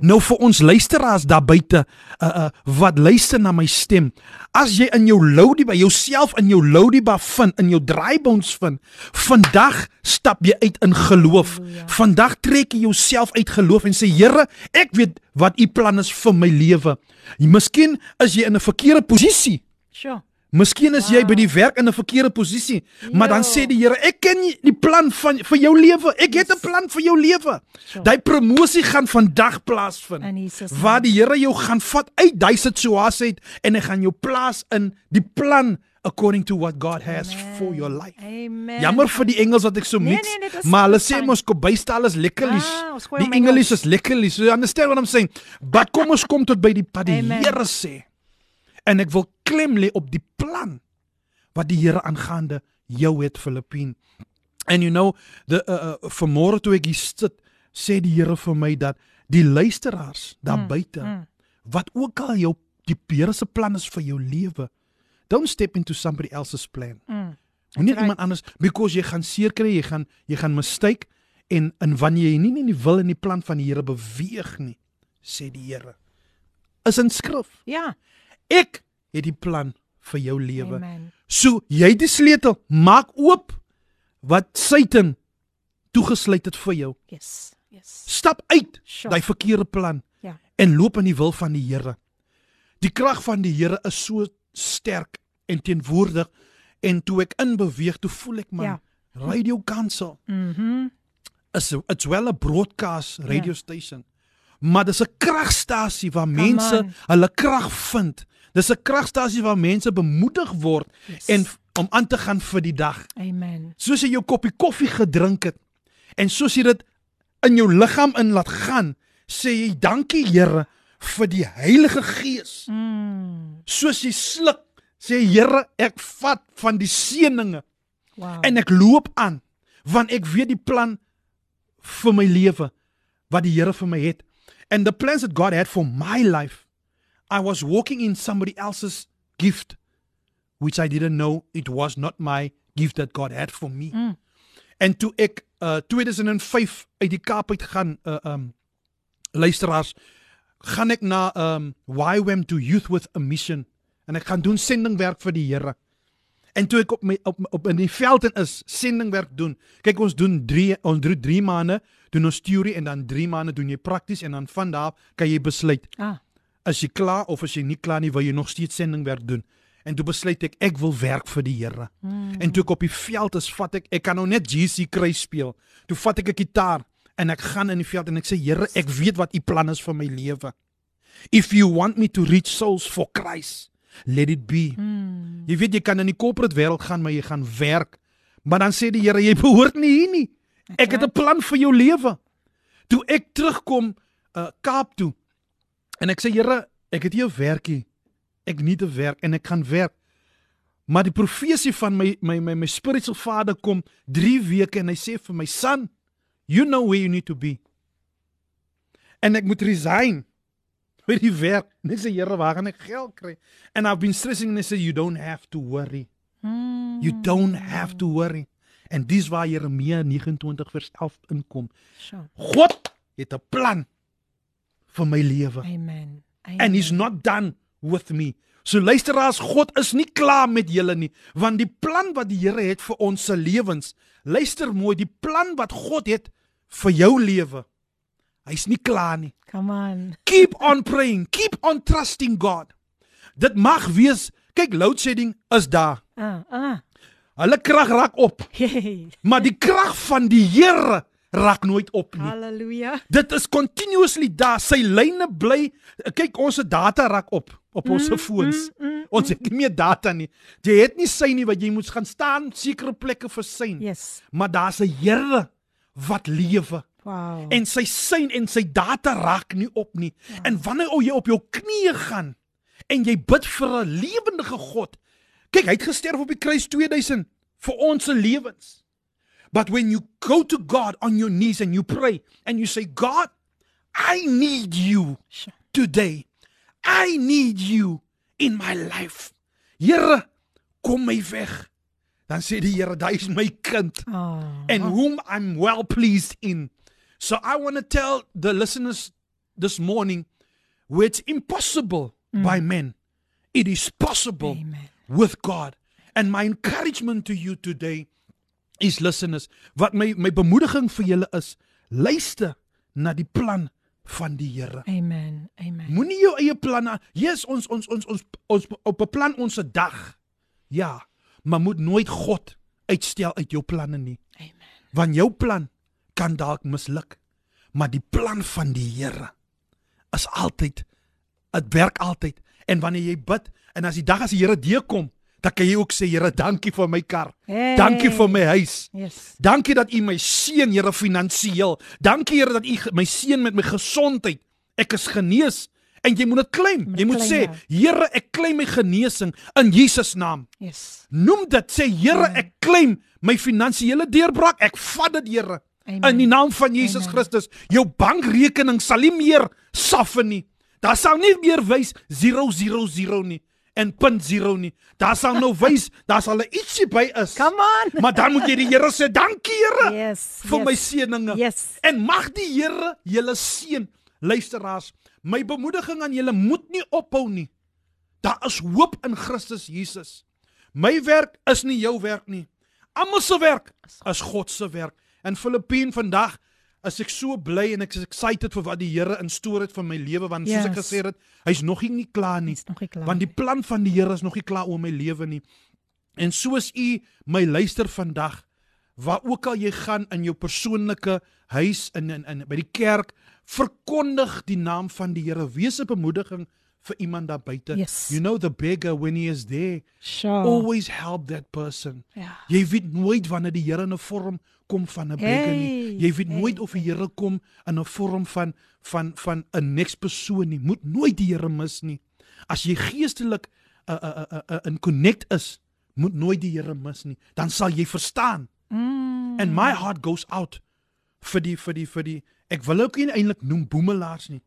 S2: Nou vir ons luisteraars daar buite uh, uh wat luister na my stem. As jy in jou loudie by jouself in jou loudie ba vind in jou dry bones vind, vandag stap jy uit in geloof. Halleluja. Vandag trek jy jouself uit geloof en sê Here, ek weet wat u plan is vir my lewe. Miskien is jy in 'n verkeerde posisie.
S1: Sure.
S2: Miskien is jy by die werk in 'n verkeerde posisie, maar dan sê die Here, ek ken die plan van vir jou lewe. Ek het 'n plan vir jou lewe. Daai promosie gaan vandag plaasvind. Waar die Here jou gaan vat uit daai situasie uit en hy gaan jou plaas in die plan according to what God has Amen. for your life.
S1: Amen.
S2: Jammer vir die Engels wat ek so mix.
S1: Nee, nee, nee,
S2: maar hulle sê mos kom bystel is lekkerlies.
S1: Ah,
S2: die Engels is lekkerlies. So you understand what I'm saying? But kom ons kom tot by die pad die Here sê. En ek wil klem lê op die plan wat die Here aangaande jou het Filippien. And you know, the uh, uh vanmôre toe ek hier sit, sê die Here vir my dat die luisteraars daar mm, buite mm. wat ook al jou die Here se plan is vir jou lewe, don't step into somebody else's plan. Mm. Nie right. iemand anders because jy gaan seer kry, jy gaan jy gaan mistake en en wanneer jy nie in die wil en die plan van die Here beweeg nie, sê die Here. Is in skrif.
S1: Ja.
S2: Ek het die plan vir jou lewe. So jy die sleutel, maak oop wat Satan toegesluit het vir jou.
S1: Yes. Yes.
S2: Stap uit sure. daai verkeerde plan.
S1: Ja.
S2: En loop in die wil van die Here. Die krag van die Here is so sterk en teenwoordig en toe ek inbeweeg, toe voel ek man, ja. radio kansel.
S1: Mhm. Mm
S2: is it's well a broadcast radio ja. station. Maar dis 'n kragstasie waar Come mense on. hulle krag vind. Dis 'n kragstasie waar mense bemoedig word yes. en om aan te gaan vir die dag.
S1: Amen.
S2: Soos jy jou koppie koffie gedrink het en soos jy dit in jou liggaam in laat gaan, sê jy dankie Here vir die Heilige Gees.
S1: Mm.
S2: Soos jy sluk, sê Here, ek vat van die seëninge.
S1: Wow.
S2: En ek loop aan want ek weet die plan vir my lewe wat die Here vir my het. And the plans that God had for my life I was walking in somebody else's gift, which I didn't know it was not my gift that God had for me.
S1: Mm.
S2: En toe ek uh 2005 uit die Kaap uit gaan uh um luisteraars gaan ek na um YWAM to Youth with a Mission en ek gaan doen sendingwerk vir die Here. En toe ek op my op, op in die veld en is sendingwerk doen. Kyk ons doen 3 ons doen 3 maande doen ons teorie en dan 3 maande doen jy prakties en dan van daar kan jy besluit.
S1: Ah
S2: as jy klaar of as jy nie klaar nie, wil jy nog steeds sendingwerk doen. En toe besluit ek ek wil werk vir die Here.
S1: Mm.
S2: En toe ek op die veld is, vat ek ek kan nou net GC kry speel. Toe vat ek 'n gitaar en ek gaan in die veld en ek sê Here, ek weet wat u plan is vir my lewe. If you want me to reach souls for Christ, let it be.
S1: Mm.
S2: Jy weet jy kan in die corporate wêreld gaan, maar jy gaan werk. Maar dan sê die Here, jy behoort nie hier nie. Ek het 'n plan vir jou lewe. Toe ek terugkom uh Kaap toe, En ek sê Here, ek het hier 'n werkie. Ek nie te werk en ek gaan werk. Maar die profesie van my my my my spiritual vader kom 3 weke en hy sê vir my son, you know where you need to be. En ek moet resign vir die werk. Net sê Here, waar gaan ek geld kry? And I've been stressing and I say you don't have to worry.
S1: Mm.
S2: You don't have to worry. En dis waar Jeremia 29 vers 11 inkom.
S1: Sure.
S2: God het 'n plan vir my lewe.
S1: Amen. Amen.
S2: And he's not done with me. So luisteraars, God is nie klaar met julle nie, want die plan wat die Here het vir ons se lewens, luister mooi, die plan wat God het vir jou lewe. Hy's nie klaar nie.
S1: Come on.
S2: Keep on praying, keep on trusting God. Dit mag wees, kyk load shedding is daar.
S1: Ah, ah.
S2: Hulle krag raak op, [LAUGHS]
S1: Hey.
S2: maar die krag van die Here raak nooit op nie.
S1: Halleluja.
S2: Dit is continuously daar. Sy lyne bly kyk ons se data raak op op ons foons. Ons het nie meer data nie. Jy het nie sy nie wat jy moet gaan staan sekere plekke vir syn.
S1: Yes.
S2: Maar daar's 'n Here wat lewe.
S1: Wow.
S2: En sy syn en sy data raak nie op nie. En wanneer o jy op jou knieë gaan en jy bid vir 'n lewendige God. Kyk, hy het gesterf op die kruis 2000 vir ons se lewens. But when you go to God on your knees and you pray and you say, God, I need you today. I need you in my life. Here, kom my weg. Dan sê die Here, daai is my kind ah.
S1: Oh.
S2: and whom I'm well pleased in. So I want to tell the listeners this morning where it's impossible mm. by men, it is possible
S1: Amen.
S2: with God. And my encouragement to you today is listeners, wat my my bemoediging vir julle is, luister na die plan van die Here.
S1: Amen. Amen.
S2: Moenie jou eie planne. Jesus ons ons ons ons ons op 'n plan ons se dag. Ja, maar moet nooit God uitstel uit jou planne nie.
S1: Amen.
S2: Want jou plan kan dalk misluk, maar die plan van die Here is altyd dit werk altyd. En wanneer jy bid en as die dag as die Here deurkom, dan kan jy ook sê Here, dankie vir my kar.
S1: Hey.
S2: Dankie vir my huis.
S1: Yes.
S2: Dankie dat U my seën, Here, finansiëel. Dankie Here dat U my seën met my gesondheid. Ek is genees. En jy moet dit claim.
S1: Moet
S2: Jy moet
S1: claim,
S2: sê,
S1: ja.
S2: Here, ek claim my genesing in Jesus naam.
S1: Yes.
S2: Noem dit sê Here, ek claim my finansiële deurbraak. Ek vat dit, Here.
S1: Amen.
S2: In die naam van Jesus
S1: Amen.
S2: Christus. Jou bankrekening sal nie meer saffe nie. Daar sal nie meer wys 000 nie en punt 0 nie. Daar sal nou [LAUGHS] wys, daar sal 'n ietsie by is.
S1: Come on.
S2: Maar dan moet jy die Here sê, dankie Here
S1: Yes.
S2: vir
S1: yes.
S2: my seëninge.
S1: Yes.
S2: En mag die Here julle seën. Luisteraars, my bemoediging aan julle moet nie ophou nie. Daar is hoop in Christus Jesus. My werk is nie jou werk nie. Almal se werk is God se werk. In Filippien vandag is ek so bly en ek is excited vir wat die Here instoor het vir my lewe want soos ek
S1: Yes.
S2: gesê het, hy's nog nie, klaar nie.
S1: Nog nie klaar.
S2: Want die plan van die Here is nog nie klaar oor my lewe nie. En soos u my luister vandag, waar ook al jy gaan in jou persoonlike huis in in, in by die kerk, verkondig die naam van die Here. Wees 'n bemoediging vir iemand daar buite.
S1: Yes.
S2: You know the beggar when he is there,
S1: Sure.
S2: always help that person.
S1: Ja.
S2: Jy weet nooit wanneer die Here in 'n vorm kom van 'n beggar nie. Jy weet
S1: hey,
S2: nooit of die Here kom in 'n vorm van van van 'n next persoon nie. Moet nooit die Here mis nie. As jy geestelik uh, uh, uh, uh, in connect is, moet nooit die Here mis nie. Dan sal jy verstaan.
S1: Mm.
S2: And my heart goes out vir die vir die vir die ek wil ook nie eintlik noem boemelaars nie,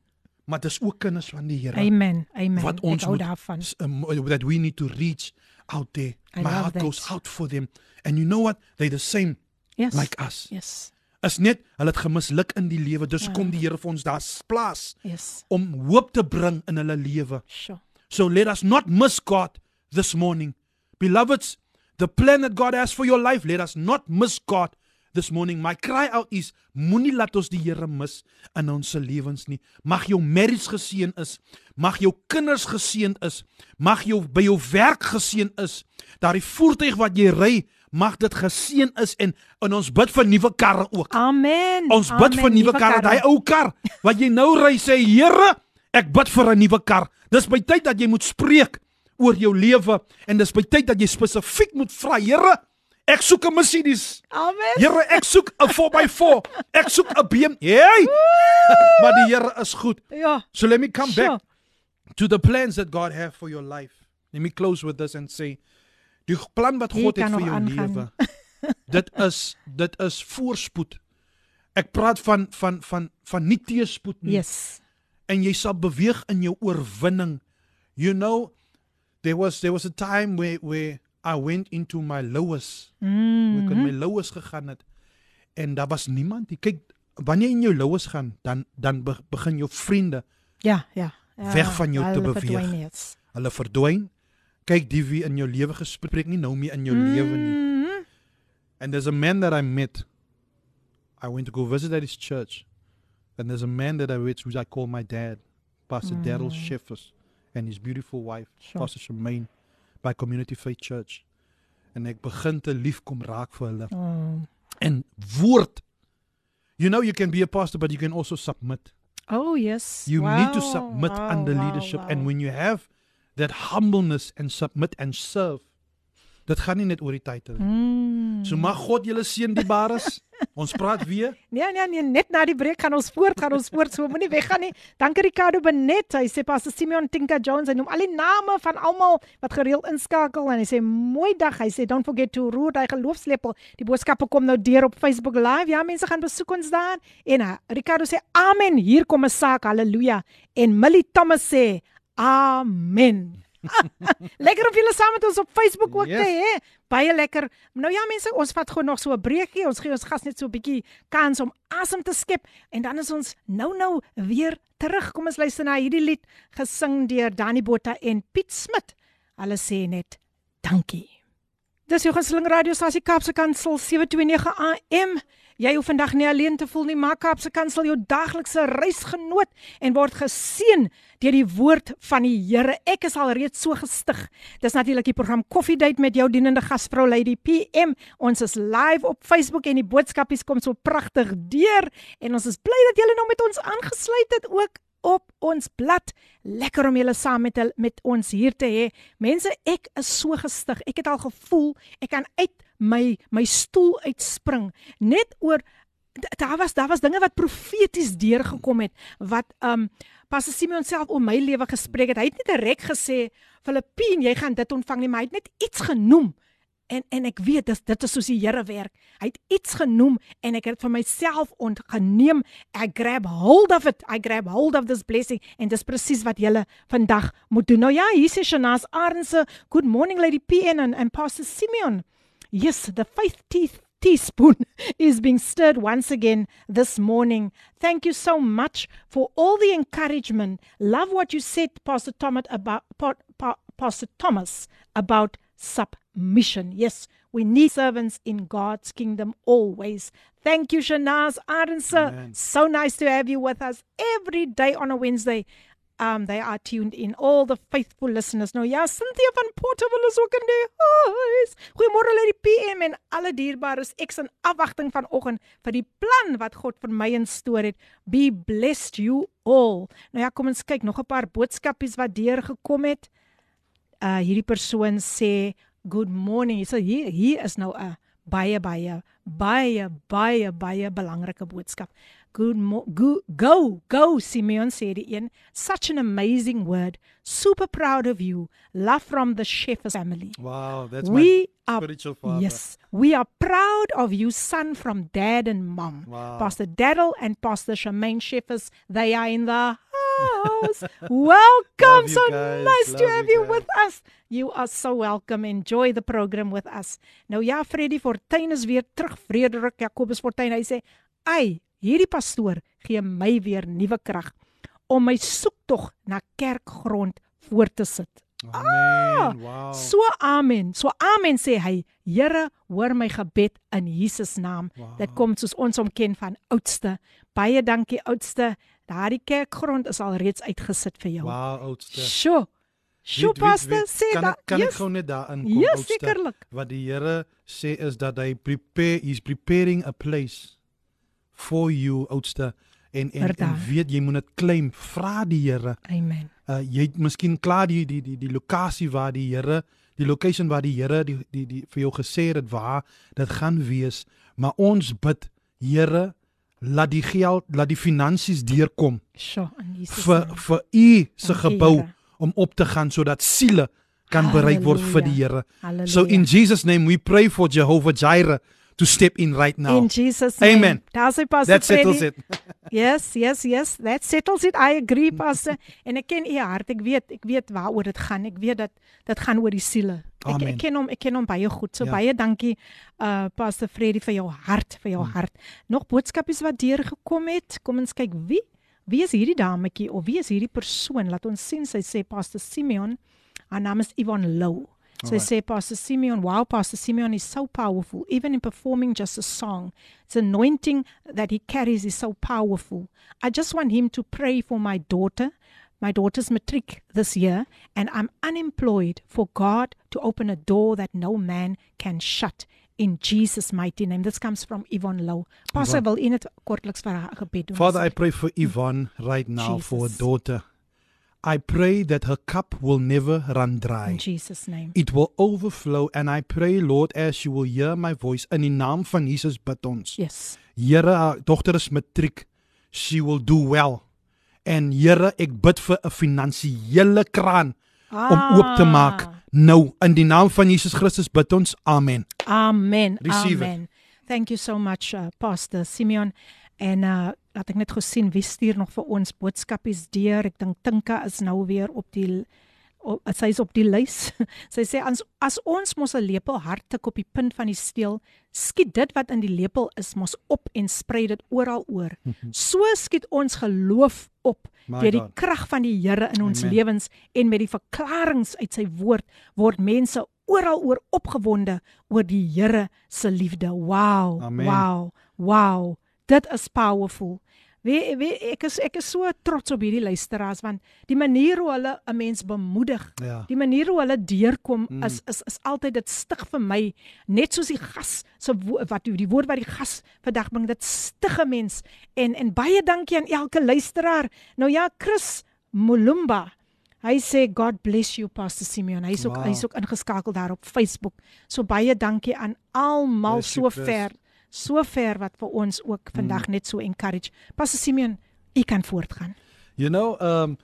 S2: maar dis ook kinders van die Here
S1: Amen. Amen.
S2: wat ons moet
S1: daarvan.
S2: um, that we need to reach out there.
S1: I
S2: My heart
S1: that.
S2: goes out for them. And you know what? They're the same
S1: Yes.
S2: like us.
S1: Yes.
S2: Is net hulle het gemisluk in die lewe. Dus
S1: Ja.
S2: kom die Here vir ons daar plaas
S1: Yes.
S2: om hoop te bring in hulle lewe.
S1: Sure.
S2: So let us not miss God this morning. Beloveds, the plan that God has for your life, let us not miss God this morning. My cry out is moenie laat ons die Here mis in ons lewens nie. Mag jou marriage geseën is. Mag jou kinders geseën is. Mag jou by jou werk geseën is. Daardie voertuig wat jy ry, mag dit geseën is en en ons bid vir nuwe karre ook.
S1: Amen.
S2: Ons bid vir nuwe karre. Daai ou kar wat jy nou ry sê Here, ek bid vir 'n nuwe kar. Dis by tyd dat jy moet spreek oor jou lewe en dis by tyd dat jy spesifiek moet vra, Here, ek soek 'n Mercedes.
S1: Amen.
S2: Here, ek soek 'n 4x4. Ek soek 'n BMW. Hey! maar die Here is goed.
S1: Ja.
S2: So let me come
S1: Sure.
S2: back to the plans that God have for your life. Let me close with this and say die plan wat God het vir jou lewe. dit is dit is voorspoed. Ek praat van van van van nie teëspoed nie
S1: Yes.
S2: en jy sal beweeg in jou oorwinning. You know there was there was a time where where I went into my lowest. Mm -hmm. Ek het my lowest gegaan het en daar was niemand. nie. Kyk, wanneer jy in jou lowest gaan, dan dan be- begin jou vriende
S1: Ja, ja. ja.
S2: Weg van jou te
S1: Hulle
S2: beweeg.
S1: verdwyn, Yes.
S2: Hulle verdwyn. Kyk die wie in jou lewe gespreek nie nou meer in jou mm. lewe nie.
S1: Mhm.
S2: And there's a man that I met. I went to go visit at his church. And there's a man that I met who I call my dad, Pastor mm. Daryl Sheffers, and his beautiful wife,
S1: Sure.
S2: Pastor Shemaine, by Community Faith Church. En ek begin te lief kom raak vir hulle.
S1: Oh.
S2: En woord. You know you can be a pastor but you can also submit.
S1: oh yes.
S2: You
S1: wow.
S2: need to submit under
S1: wow,
S2: leadership
S1: wow.
S2: and when you have that humbleness and submit and serve dit gaan nie net oor die titel nie.
S1: Mm.
S2: So mag God julle seën die bares. ons praat weer.
S1: Nee nee nee, net na die breek gaan ons voort, gaan ons voort. So moenie weggaan nie. Dankie Ricardo Benet. Hy sê Pastor Simeon Tinka Jones, hy noem al die name van almal wat gereeld inskakel en hy sê mooi dag. Hy sê don't forget to root hy geloofslepel. Die boodskappe kom nou deur op Facebook Live. Ja, mense gaan besoek ons daar. En uh, Ricardo sê amen. Hier kom 'n saak. Halleluja. En Millie Thomas sê amen. [LAUGHS] lekker om julle saam met ons op Facebook ook
S2: Yes.
S1: te hê. Baie lekker. Nou ja mense, ons vat gou nog so 'n breekie. Ons gee ons gas net so 'n bietjie kans om asem te skep en dan is ons nou nou weer terug. Kom ons luister na hierdie lied gesing deur Danny Botha en Piet Smit. Hulle sê net dankie. Dis jou gunsteling radiostasie Kaapse Kansel 729 AM. Jy hoef vandag nie alleen te voel nie, maak Kaapse Kansel jou daglikse reisgenoot en word geseën deur die woord van die Here. Ek is al reeds so gestig. Dis natuurlik die program Coffee Date met jou dienende gasvrou Lady PM. Ons is live op Facebook en die boodskapies kom so pragtig deur en ons is bly dat julle nou met ons aangesluit het ook op ons blad. Lekker om julle saam met met ons hier te hê. Mense, ek is so gestig. Ek het al gevoel ek kan uit my my stoel uitspring net oor daar was daar was dinge wat profeties deurgekom het wat um Pastor Simeon self oor my lewe gespreek het. Hy het nie direk gesê Filippien, jy gaan dit ontvang nie, maar hy het net iets genoem. En en ek weet dis dit is soos die Here werk. Hy het iets genoem en ek het dit vir myself ontgeneem. I grab hold of it. I grab hold of this blessing en dis presies wat jy vandag moet doen. Nou ja, hier is Shanas Arnse. Good morning Lady PN and, and Pastor Simeon. Yes, the faith teeth teaspoon [LAUGHS] is being stirred once again this morning. Thank you so much for all the encouragement. Love what you said, Pastor Thomas, about Pa- Pa- Pastor Thomas about submission. Yes, we need servants in God's kingdom always. Thank you, Shanaz Arense.
S2: Amen.
S1: So nice to have you with us every day on a Wednesday. Um, they are tuned in, all the faithful listeners. Nou ja, Cynthia van Portable is ook in die huis. Goeiemôre uit die PM en alle dierbares. Ek is in afwagting vanoggend vir die plan wat God vir my instoor het. Be blessed you all. Nou ja, kom ons kyk nog 'n paar boodskapies wat deurgekom het. Uh hierdie persoon sê good morning. So hier hier is nou 'n baie baie baie baie baie belangrike boodskap. Good mo- go go go Simeon said een. Such an amazing word. Super proud of you. Love from the Sheffers family.
S2: Wow, that's
S1: we
S2: my
S1: are
S2: spiritual father.
S1: Yes, we are proud of you, son from dad and mom.
S2: Wow.
S1: Pastor Daryl and Pastor Shemaine Sheffers, they are in the house. [LAUGHS] welcome. So
S2: guys.
S1: nice to
S2: Love
S1: have
S2: you
S1: you with us. You are so welcome. Enjoy the program with us. Nou ja, Freddy Fortuin is weer terug. Frederik Jacobus Fortuin, hy sê, "Ai, hierdie pastoor gee my weer nuwe krag om my soektog na kerkgrond voort te sit."
S2: Amen. Wow.
S1: So amen. So amen sê hy. Here, hoor my gebed in Jesus naam.
S2: Wow.
S1: Dit kom soos ons hom ken van oudste. Baie dankie oudste. Daardie kerkgrond is al reeds uitgesit vir jou.
S2: Wow, oudste.
S1: Sjoe. Sjoe pastor sê
S2: kan
S1: dat
S2: ek, kan ek
S1: yes.
S2: gou net daarin kom
S1: Ja,
S2: oudste?
S1: sekerlik.
S2: Wat die Here sê is dat hy prepare he's preparing a place for you oudste en en, en
S1: Verdaag.
S2: weet jy moet dit claim. Vra die Here.
S1: Amen.
S2: Uh jy het miskien klaar die die die die lokasie waar die Here die location waar die Here die die die vir jou gesê het waar dit gaan wees, maar ons bid Here laat die geld, laat die finansies deurkom
S1: Sjoe, in Jesus
S2: vir vir u se gebou
S1: Here.
S2: om op te gaan sodat siele kan bereik word vir die Here.
S1: Halleluja.
S2: So in Jesus name we pray for Jehovah Jireh to step in right now.
S1: in Jesus name.
S2: Amen.
S1: Daar sê pastor
S2: That settles
S1: Freddy.
S2: it. [LAUGHS]
S1: Yes, yes, yes. That settles it. I agree, pastor. en ek ken u hart. Ek weet, ek weet waaroor dit gaan. Ek weet dat dit gaan oor die siele. Ek,
S2: Amen.
S1: ek ken hom, ek ken hom baie goed. So
S2: Ja.
S1: baie dankie uh pastor Freddy vir jou hart, vir jou
S2: Hmm.
S1: hart. Nog boodskapies wat deurgekom het. Kom ons kyk wie wie is hierdie dametjie of wie is hierdie persoon? Laat ons sien. Sy sê pastor Simeon Haar naam is Yvonne Lou. So I say, Pastor Simeon, wow, Pastor Simeon is so powerful, even in performing just a song. It's anointing that he carries is so powerful. I just want him to pray for my daughter, my daughter's matric this year, and I'm unemployed for God to open a door that no man can shut. In Jesus' mighty name. This comes from Yvonne Lou. Pastor, wil u net kortliks vir haar gebed doen?
S2: Father, I pray for Yvonne right now for her daughter. I pray that her cup will never run dry.
S1: in Jesus' name.
S2: It will overflow and I pray Lord as you will hear my voice in die naam van Jesus bid ons.
S1: Yes.
S2: Here, haar dogter is matriek. She will do well. En Here, ek bid vir 'n finansiële kraan om oop te maak nou in die naam van Jesus Christus bid ons. Amen.
S1: Amen.
S2: Receive it.
S1: Amen. Thank you so much uh, Pastor Simeon en uh laat ek net gou sien wie stuur nog vir ons boodskapies deur. Ek dink Tinka is nou weer op die op, sy is op die lys. [LAUGHS] sy sê as as ons mos 'n lepel hard tik op die punt van die steel, skiet dit wat in die lepel is mos op en sprei dit oral oor. [LAUGHS] So skiet ons geloof op
S2: My
S1: deur die krag van die Here in ons
S2: Amen.
S1: lewens en met die verklaringe uit sy woord word mense oral oor opgewonde oor die Here se liefde. Wow.
S2: Amen.
S1: Wow. Wow. Dit is powerful. Wie wie ek is ek is so trots op hierdie luisteraars want die manier hoe hulle 'n mens bemoedig,
S2: Ja.
S1: die manier hoe hulle deurkom mm. is is is altyd dit stig vir my net soos die gas so wo- wat die woord wat die gas vandag bring dit stig 'n mens en en baie dankie aan elke luisteraar. Nou ja, Chris Mulumba Hy sê God bless you Pastor Simeon. Hy's ook
S2: Wow.
S1: hy's ook ingeskakel daar op Facebook. So baie dankie aan almal so
S2: Chris.
S1: ver, so ver wat vir ons ook vandag
S2: Mm.
S1: net so encourage. Pastor Simeon, u kan voortgaan.
S2: You know, um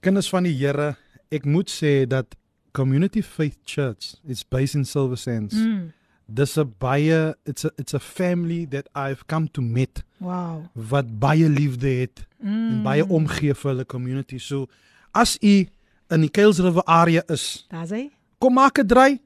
S2: kinders van die Here, ek moet sê dat Community Faith Church is based in Silver Sands.
S1: Mm.
S2: Dis 'n baie it's a it's a family that I've come to meet
S1: Wow.
S2: wat baie liefde het
S1: Mm.
S2: en baie omgee vir hulle community. So as u in die Kuils River area is,
S1: Daar's hy.
S2: kom maak 'n draai.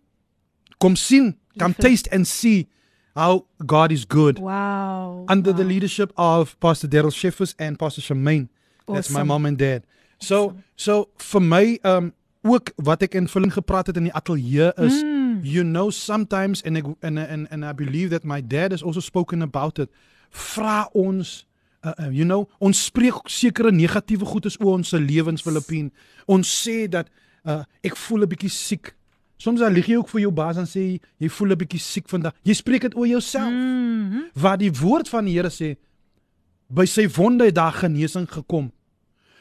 S2: Kom sien, come taste and see how God is good.
S1: Wow.
S2: Under the
S1: wow.
S2: leadership of Pastor Daryl Schiffers and Pastor Shemaine. That's my
S1: Awesome.
S2: mom and dad. So so vir my um ook wat ek in vulling gepraat het in die ateljee is
S1: Mm.
S2: you know sometimes and ek, and and and I believe that my dad has also spoken about it. Vra ons uh, uh, you know ons spreek sekere negatiewe goedes oor ons se lewens Filippien. Ons sê dat uh, ek voel 'n bietjie siek. Soms dan lieg jy ook vir jou baas en sê jy voel 'n bietjie siek vandag. Jy spreek dit oor jouself.
S1: Mm.
S2: Waar die woord van die Here sê by sy wonde het daar genesing gekom.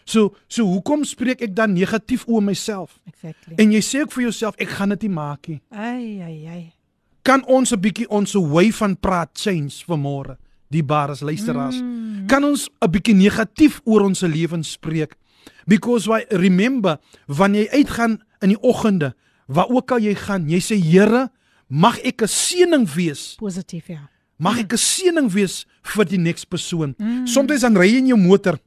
S2: So so hoekom spreek ek dan negatief oor myself?
S1: Exactly.
S2: En jy sê ook vir jouself ek gaan dit nie maak nie.
S1: Ai ai ai.
S2: Kan ons 'n bietjie ons way van praat change vanmôre? Die bares luisteraars.
S1: Mm.
S2: Kan ons 'n bietjie negatief oor ons lewens spreek? Because why remember wanneer jy uitgaan in die oggende, waar ook al jy gaan, jy sê Here, mag ek 'n seëning wees.
S1: Positief ja.
S2: Mag ek 'n seëning wees vir die next persoon. Mm. Soms dan ry jy in jou motor.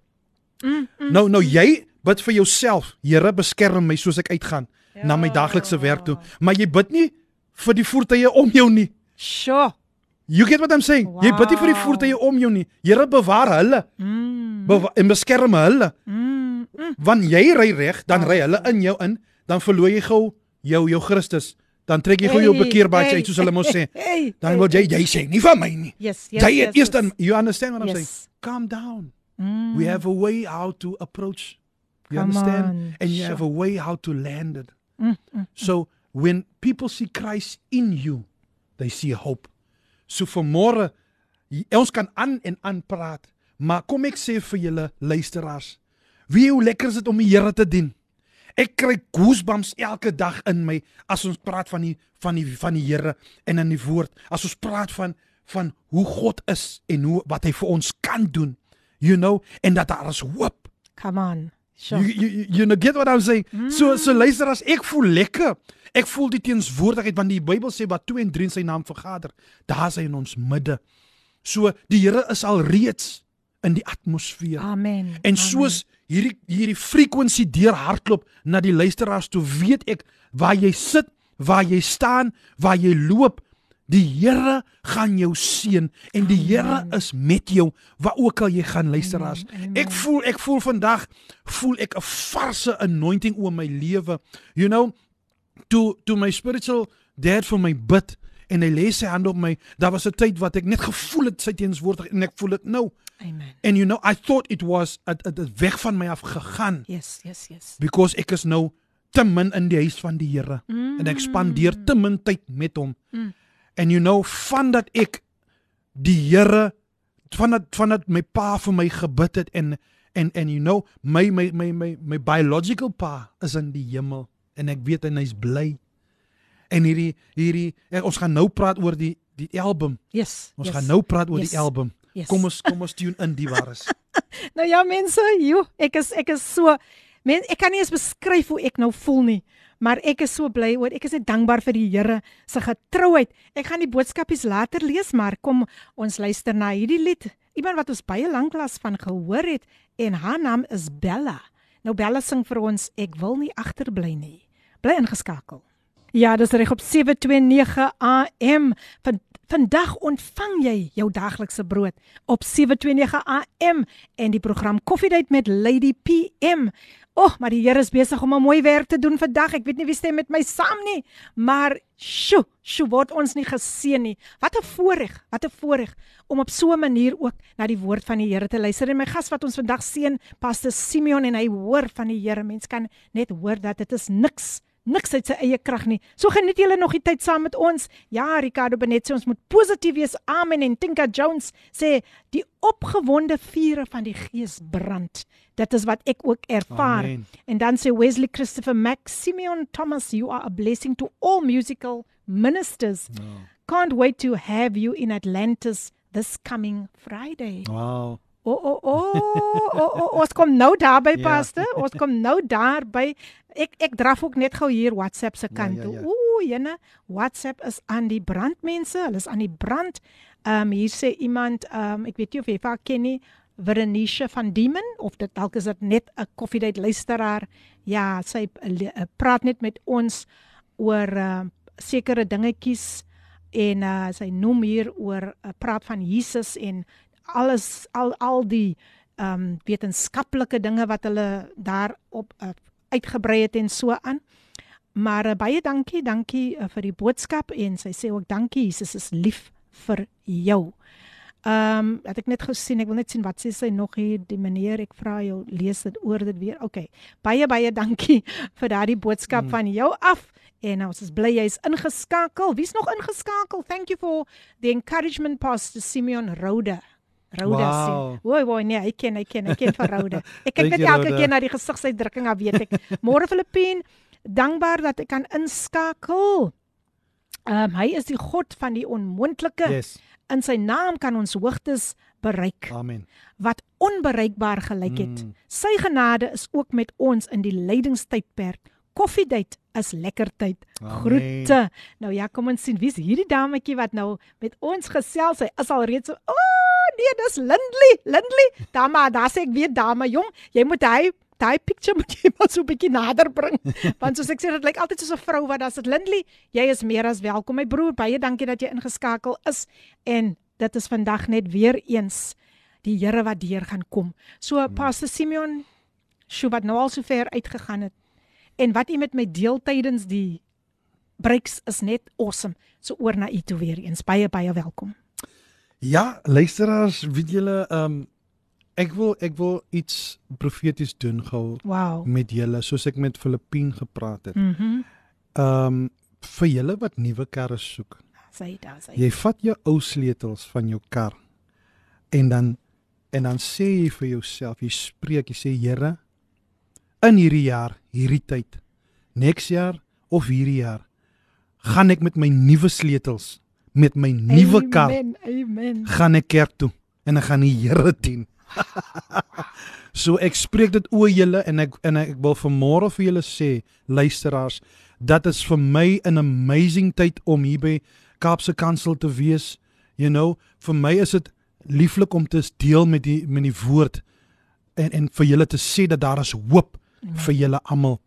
S1: Mm, mm.
S2: Nou nou jy bid vir jouself. Here beskerm my soos ek uitgaan ja. na my daaglikse werk toe. Maar jy bid nie vir die voertuie om jou nie.
S1: Sure.
S2: You get what I'm saying? Wow. Jy bid nie vir die voertuie om jou nie. Here bewaar hulle
S1: Mm.
S2: bewa en beskerm hulle.
S1: Mm. mm.
S2: Want jy ry reg, dan ry hulle in jou in, dan verloor jy gou jou jou Christus. Dan trek jy gou jou
S1: Hey,
S2: bekeerbaadjie
S1: hey,
S2: uit soos hulle mos sê. [LAUGHS]
S1: Hey,
S2: Dan wil jy jy sê nie van my nie.
S1: Yes, yes.
S2: Jy
S1: yes,
S2: het eers
S1: yes.
S2: dan you understand what I'm saying?
S1: Yes.
S2: Calm down.
S1: Mm.
S2: We have a way how to approach. You
S1: Come
S2: understand?
S1: on,
S2: and you
S1: sure.
S2: have a way how to land it.
S1: Mm, mm.
S2: So when people see Christ in you, they see hope. So vanmôre ons kan aan en aan praat, maar kom ek sê vir julle luisteraars, wie hoe lekker is dit om die Here te dien. Ek kry goosebumps elke dag in my as ons praat van die van die van die Here en in die woord. As ons praat van van hoe God is en hoe wat hy vir ons kan doen. You know, en dat daar is hoop.
S1: Come on. Sure.
S2: You, you, you, know, get what I'm saying? Mm. So so luister as ek voel lekker. Ek voel die teenswoordigheid want die Bybel sê wat 2 en 3 in sy naam vergader, daar is hy in ons midde. So die Here is al reeds in die atmosfeer.
S1: Amen.
S2: En soos hierdie hierdie frekwensie deur hardloop na die luisteraars toe, weet ek waar jy sit, waar jy staan, waar jy loop, Die Here gaan jou seën en die Here is met jou waar ook al jy gaan luisteraars. Ek voel ek voel vandag voel ek 'n varse anointing oor my lewe. You know, to to my spiritual dad vir my bid en hy lê sy hand op my. Daar was 'n tyd wat ek net gevoel het sy teenswoordig en ek voel dit nou.
S1: Amen.
S2: And you know, I thought it was het het het weg van my af gegaan
S1: Yes, yes, yes.
S2: because ek is nou te min in die huis van die Here mm. en ek spandeer te min tyd met hom. Mm. And you know, van dat ek die Here van dat van dat my pa vir my gebid het en en en you know, my my my my my biological pa is in die hemel en ek weet en hy's bly. En hierdie hierdie en ons gaan nou praat oor die die album.
S1: Yes.
S2: Ons
S1: yes.
S2: gaan nou praat oor
S1: Yes.
S2: die album.
S1: Yes.
S2: Kom ons kom ons tune in die wares. [LAUGHS]
S1: Nou ja mense, joe, ek is ek is so men ek kan nie eens beskryf hoe ek nou voel nie. Maar ek is so bly oor ek is net dankbaar vir die Here se getrouheid. Ek gaan die boodskapies later lees, maar kom ons luister na hierdie lied. Iemand wat ons baie lanklaas van gehoor het en haar naam is Bella. Nou Bella sing vir ons ek wil nie agterbly nie. Bly ingeskakel. Ja, dis reg op 729 AM. Van vandag ontvang jy jou daglikse brood op 729 AM en die program Koffiedייט met Lady PM. O, oh, maar die Here is besig om 'n mooi werk te doen vandag. Ek weet nie wie stem met my saam nie, maar sjo, sjo word ons nie geseën nie. Wat 'n voorreg, wat 'n voorreg om op so 'n manier ook na die woord van die Here te luister. En my gas wat ons vandag seën, Pastor Simeon en hy hoor van die Here. Mens kan net hoor dat dit is niks niks uit sy eie krag nie. So geniet julle nog die tyd saam met ons. Ja, Ricardo Benet sê ons moet positief wees. Amen. En Tinka Jones sê die opgewonde vure van die Gees brand. Dit is wat ek ook ervaar.
S2: Amen.
S1: En dan sê Wesley Christopher Max Simeon Thomas, you are a blessing to all musical ministers. No. Can't wait to have you in Atlantis this coming Friday.
S2: Wow.
S1: O o o o o ons kom nou daarby
S2: Ja.
S1: paste. Ons kom nou daarby. Ek ek draf ook net gou hier WhatsApp se kant
S2: ja,
S1: toe.
S2: ja.
S1: Ooh, jene, WhatsApp is aan die brand mense. Hulle is aan die brand. Ehm um, hier sê iemand, ehm um, ek weet nie of jy vir haar ken nie, Verenice van Diemen of dit dalk is dit net 'n koffiedייט luisteraar. Ja, sy uh, praat net met ons oor uh, sekere dingetjies en uh, sy noem hier oor uh, praat van Jesus en alles al al die ehm um, wetenskaplike dinge wat hulle daarop uh, uitgebrei het en so aan. Maar uh, baie dankie, dankie uh, vir die boodskap en sy sê ook dankie Jesus is lief vir jou. Ehm um, het ek net gesien, ek wil net sien wat sê sy nog hier die meneer, ek vra jou lees dit oor dit weer. OK. Baie baie dankie [LAUGHS] vir daardie boodskap mm. van jou af. En ons is bly jy's ingeskakel. Wie's nog ingeskakel? Thank you for the encouragement Pastor Simeon Rode. Rode
S2: Wow.
S1: sê. Woi woi nee, [LAUGHS] ek ken, ek ken, ek ken vir Rode. Ek kyk
S2: Thank
S1: net
S2: you,
S1: elke
S2: Rhoda.
S1: keer na die gesigsuitdrukking, dan weet ek. [LAUGHS] Môre Filippien, dankbaar dat ek kan inskakel. Ehm um, hy is die God van die onmoontlike.
S2: Yes.
S1: In sy naam kan ons hoogtes bereik
S2: Amen.
S1: wat onbereikbaar gelyk het.
S2: Mm.
S1: Sy genade is ook met ons in die lydingstydperk. Koffiedייט is lekker tyd.
S2: Amen.
S1: Groete. Nou ja, kom ons sien wie's hierdie dametjie wat nou met ons gesels. Sy is al reeds so, o oh, nee, dis Lindley. Lindley. Dame, daar sê ek weer dame, jong, jy moet hy daai picture moet jy maar so 'n bietjie nader bring. [LAUGHS] Want soos ek sê, dit lyk altyd soos 'n vrou wat daar's dit Lindley. Jy is meer as welkom, my broer. Baie dankie dat jy ingeskakel is en dit is vandag net weer eens die Here wat deur gaan kom. So
S2: Hmm.
S1: Pastor Simeon, sjoe wat nou al so ver uitgegaan het. En wat u met my deel tydens die breaks is net awesome. So oor na u toe weer eens. Baie baie welkom.
S2: Ja, luisteraars, weet julle, ehm um, ek wil ek wil iets profeties doen gou
S1: Wow.
S2: met julle soos ek met Filippien gepraat het.
S1: Mhm. Mm
S2: Ehm um, vir julle wat nuwe karre soek.
S1: Sy daar sy.
S2: Jy vat jou ou sleutels van jou kar en dan en dan sê jy vir jouself, jy spreek, jy sê Here, in hierdie jaar, hierdie tyd, next jaar of hierdie jaar, gaan ek met my nuwe sleutels, met my nuwe kar
S1: Amen. Amen.
S2: gaan ek kerk toe en ek gaan die Here dien. [LAUGHS] so ek spreek dit oor julle en ek en ek wil vanmôre vir julle sê, luisteraars, dat is vir my 'n amazing tyd om hier by Kaapse Kansel te wees. You know, vir my is dit lieflik om te deel met die met die woord en en vir julle te sê dat daar is hoop
S1: Amen.
S2: vir julle almal.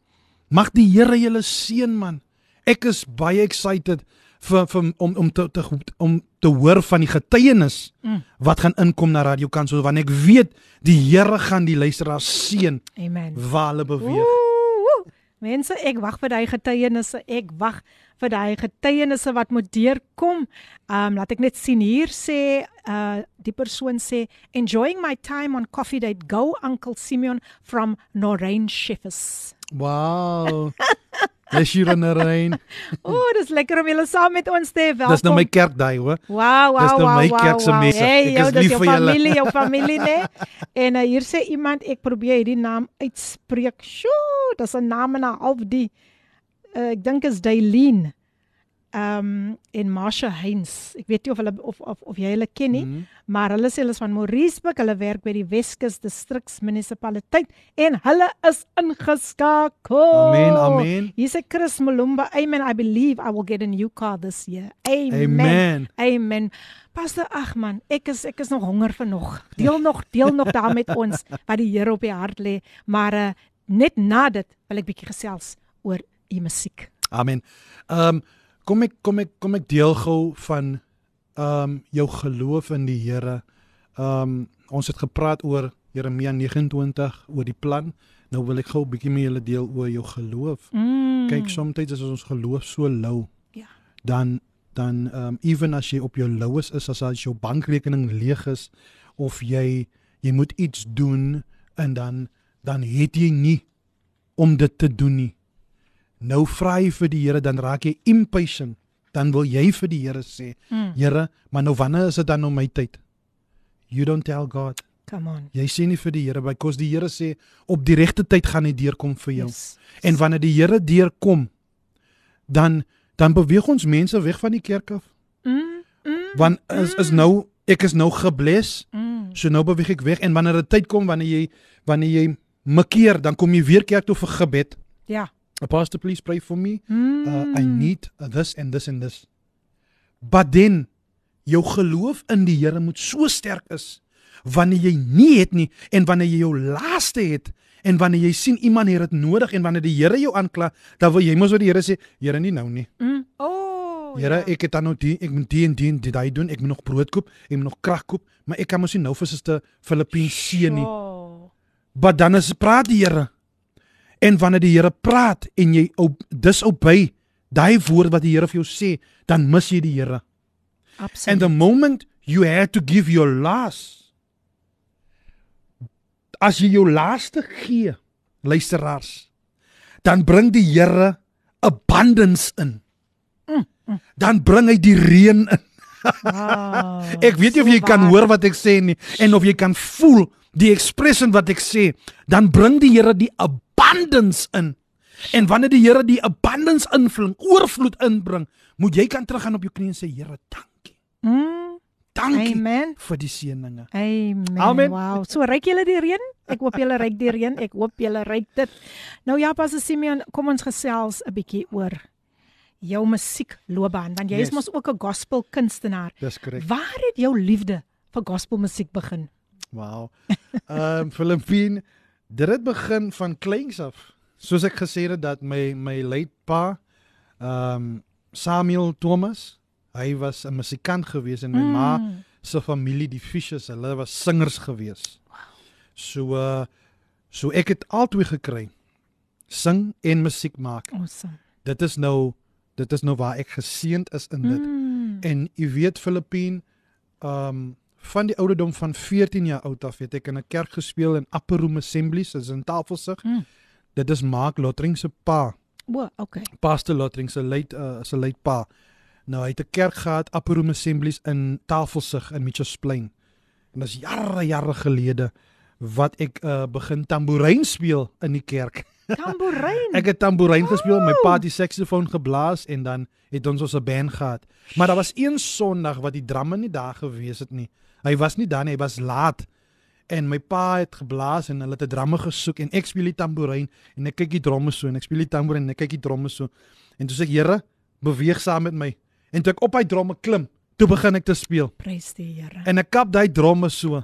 S2: Mag die Here julle seën man. Ek is baie excited vir, vir om om te, te om te hoor van die getuienis
S1: Mm.
S2: wat gaan inkom na Radio Kansel want ek weet die Here gaan die luisteraars seën
S1: Amen.
S2: waar hulle beweeg.
S1: Ooh, ooh. Mense, ek wag vir daai getuienisse. Ek wag vir daai getuienisse wat moet deurkom. Um laat ek net sien hier sê uh die persoon sê enjoying my time on coffee date go Uncle Simeon from Norrain Schiffers.
S2: Wow. [LAUGHS] Dis hier in die reën. [LAUGHS]
S1: O, oh, dis lekker om julle saam met ons te hê. Welkom.
S2: Dis nou my kerkdaai hoor.
S1: Wow, wow,
S2: Dis nou
S1: wow,
S2: my
S1: wow,
S2: kerk se
S1: wow.
S2: mense.
S1: Hey,
S2: Ek
S1: jou,
S2: is lief
S1: jou
S2: vir julle.
S1: familie, jou [LAUGHS] familie, né? En uh, hier sê iemand, ek probeer hierdie naam uitspreek. Sjoe, dis 'n naam en 'n half die. Uh, ek dink is Dailene. Um en Marsha Heinz. Ek weet nie of hulle of of, of jy hulle ken nie,
S2: Mhm.
S1: maar hulle sê hulle is van Mauriceburg. Hulle werk by die Weskus Distriks Munisipaliteit en hulle is ingeskakel.
S2: Amen, amen.
S1: Hier sê Chris Malumba, "Amen. I believe I will get a new car this year." Amen.
S2: Amen.
S1: Amen. Pastor Agman, ek is ek is nog honger vir nog. Deel [LAUGHS] nog deel nog daar met ons wat die Here op die hart lê, maar uh, net na dit wil ek bietjie gesels oor u musiek.
S2: Amen. Ehm um, kom ek kom ek kom ek deel gou van ehm um, jou geloof in die Here. Ehm um, ons het gepraat oor Jeremia 29 oor die plan. Nou wil ek gou 'n bietjie met julle deel oor jou geloof.
S1: Mm.
S2: Kyk, soms is ons geloof so lou.
S1: Ja.
S2: Dan dan ehm um, ewen as jy op jou lowes is as as jou bankrekening leeg is of jy jy moet iets doen en dan dan het jy nie om dit te doen nie. Nou vra jy vir die Here, dan raak jy impatient. Dan wil jy vir die Here sê,
S1: Mm.
S2: Here, maar nou wanneer is dit dan nou my tyd? You don't tell God.
S1: Come on.
S2: Jy sê nie vir die Here because die Here sê op die regte tyd gaan hy deurkom vir jou.
S1: Yes.
S2: En wanneer die Here deurkom, dan dan beweeg ons mense weg van die kerk af.
S1: Mm. Mm.
S2: Want is is nou ek is nou gebless,
S1: Mm.
S2: so nou beweeg ek weg en wanneer dit tyd kom wanneer jy wanneer jy mekeer, dan kom jy weer kerk toe vir gebed.
S1: Ja.
S2: Pastor, please pray for me.
S1: Mm.
S2: uh, I need this and this and this. But then jou geloof in die Here moet so sterk is wanneer jy nie het nie en wanneer jy jou laaste het en wanneer jy sien iemand het dit nodig en wanneer die Here jou aankla, dan wil jy mos wat die Here sê, Here nie nou nie.
S1: Mm. Oh.
S2: Here,
S1: ja.
S2: ek het dan nou die, ek moet die en die en dit daai doen, ek moet nog brood koop, ek moet nog krag koop, maar ek kan mos nie nou vir suster Filippine seën nie.
S1: Sure.
S2: Maar dan is praat die Here. En wanneer die Here praat en jy op dis obey daai woord wat die Here vir jou sê, dan mis jy die Here.
S1: Absoluut.
S2: And the moment you had to give your last as jy jou laaste gee, luisteraars, dan bring die Here abundance in. Dan bring hy die reën in.
S1: Wow.
S2: Ek weet nie of
S1: So
S2: jy kan
S1: waar.
S2: hoor wat ek sê nie en of jy kan voel die expression wat ek sê, dan bring die Here die abundance in. En wanneer die Here die abundance invling, oorvloed inbring, moet jy kan teruggaan op jou knie en sê Here, dankie.
S1: Mm.
S2: Dankie
S1: Amen.
S2: vir die seëninge.
S1: Amen.
S2: Amen.
S1: Wow. So ryk julle die reën? Ek hoop julle ryk die reën. Ek hoop julle ryk dit. Nou ja, Pastor Simeon, kom ons gesels 'n bietjie oor jou musiekloopbaan want jy
S2: Yes.
S1: is mos ook 'n gospel kunstenaar.
S2: Dis korrek.
S1: Waar het jou liefde vir gospelmusiek begin?
S2: Wow. Ehm [LAUGHS] um, Filippine, dit het begin van kleins af. Soos ek gesê het dat my my late pa ehm um, Samuel Thomas, hy was 'n musikant gewees en my mm. ma se familie die Fishes, hulle was singers gewees. So uh so ek het albei gekry. Sing en musiek maak.
S1: Awesome.
S2: Dit is nou dit is nou waar ek geseënd is in dit.
S1: Mm.
S2: En u weet Filippine, ehm um, van die ouderdom van 14 jaar oud af het ek in 'n kerk gespeel in Upper Room Assemblies, is in Tafelsig.
S1: Mm.
S2: Dit is Mark Lottering se pa,
S1: O, okay.
S2: Pastor Lottering se late uh, se late pa. Nou hy het 'n kerk gehad Upper Room Assemblies in Tafelsig in Mitchells Plain. En dis jare jare gelede wat ek uh, begin tamboerijn speel in die kerk.
S1: Tamboerijn. [LAUGHS]
S2: Ek het tamboerijn gespeel, my pa het die saksofoon geblaas en dan het ons ons 'n band gehad. Maar daar was een Sondag wat die drummer nie daar gewees het nie. Hy was nie daar nie, hy was laat. En my pa het geblaas en hulle het 'n drummer gesoek en ek speel die tamboerijn en ek kyk die dromme so en ek speel die tamboerijn en ek kyk die dromme so. En toe sê ek, "Here, beweeg saam met my." En toe ek op hy dromme klim, toe begin ek te speel.
S1: Prys die Here.
S2: En ek kap daai dromme so.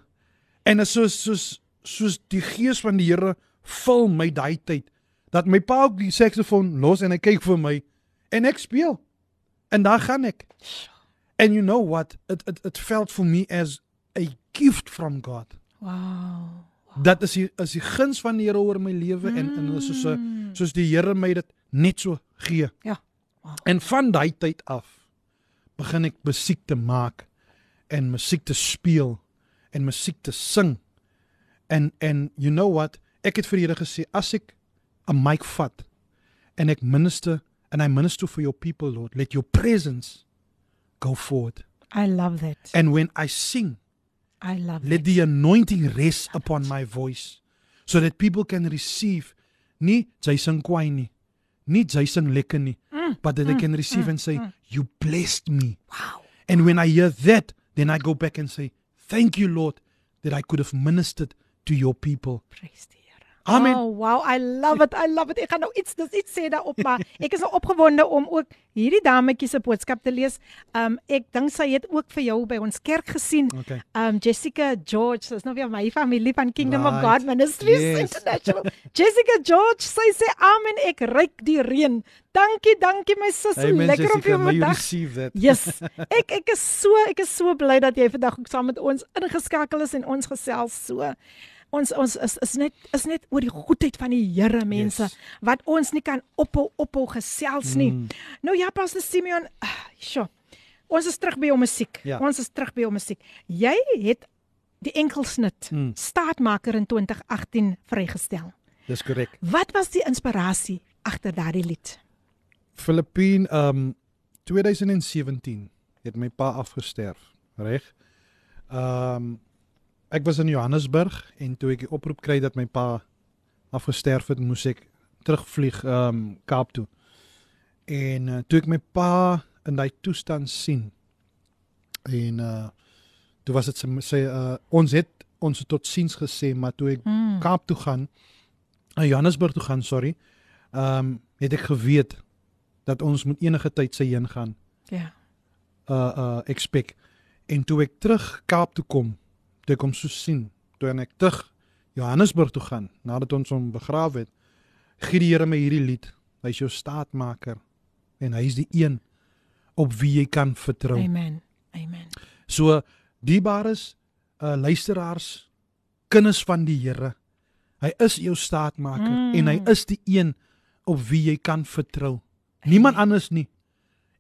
S2: En dit is soos soos soos die gees van die Here vul my daai tyd dat my pa ook die saksofoon los en hy kyk vir my en ek speel. En daar gaan ek. And you know what? It it it felt for me as a gift from God.
S1: Wow.
S2: Dat is die is die guns van die Here oor my lewe en en is soos 'n soos die Here my dit net so gee.
S1: Ja.
S2: En van daai tyd af begin ek musiek te maak en musiek te speel en musiek te sing. En en you know what? Ek het vir die Here gesê as ek 'n mic vat en ek minister and I minister for your people Lord, let your presence go forward.
S1: I love that.
S2: And when I sing,
S1: I love
S2: let the anointing rest upon my voice so that people can receive nie jy sing kwai nie nie jy mm, lekker nie but that they mm, can receive mm, and say you blessed me
S1: Wow.
S2: and when i hear that then i go back and say thank you lord that i could have ministered to your people
S1: Praise.
S2: Amen.
S1: Oh, wow, I love it. I love it. Ek gaan nou iets dis iets sê daarop, maar ek is nou opgewonde om ook hierdie dametjie se boodskap te lees. Um ek dink sy het ook vir jou by ons kerk gesien.
S2: Okay.
S1: Um Jessica George, dis nou weer my familie van Kingdom of
S2: Right.
S1: God Ministries
S2: Yes.
S1: International. [LAUGHS] Jessica George, sy sê amen, ek ryk die reën. Dankie, dankie my sussie.
S2: Amen,
S1: Lekker om
S2: Jessica,
S1: jou
S2: may you
S1: vandag [LAUGHS] Yes. Ek ek is so ek is so bly dat jy vandag ook saam met ons ingeskakel is en ons gesels so. Ons ons is is net is net oor die goedheid van die Here mense
S2: Yes.
S1: wat ons nie kan ophou ophou gesels nie.
S2: Mm.
S1: Nou ja, Pastor Simeon, ah, sjoe. Ons is terug by jou musiek.
S2: Ja.
S1: Ons is terug by jou musiek. Jy het die enkelsnit
S2: Mm.
S1: Staatmaker in 2018 vrygestel.
S2: dis korrek
S1: Wat was die inspirasie agter daardie lied?
S2: Filippien um 2017 het my pa afgesterf, reg? Um ek was in Johannesburg en toe ek die oproep kry dat my pa afgesterf het, moes ek terugvlieg um Kaap toe. En uh, toe ek my pa in daai toestand sien en uh toe was dit sy, sy uh ons het ons het tot siens gesê, maar toe ek
S1: Mm.
S2: Kaap toe gaan, na Johannesburg toe gaan, sorry. Ehm um, het ek geweet dat ons moet enige tyd sy heen gaan.
S1: Ja.
S2: Uh uh expect. En toe ek terug Kaap toe kom, toe ek hom so sien, toe en ek terug Johannesburg toe gaan nadat ons hom begrawe het, gee die Here my hierdie lied. Hy's jou staatmaker en hy's die een op wie jy kan vertrou.
S1: Amen. Amen.
S2: So diebares uh luisteraars, kinders van die Here. Hy is jou staatmaker
S1: Mm.
S2: mm. en hy is die een op wie jy kan vertrou. Niemand anders nie.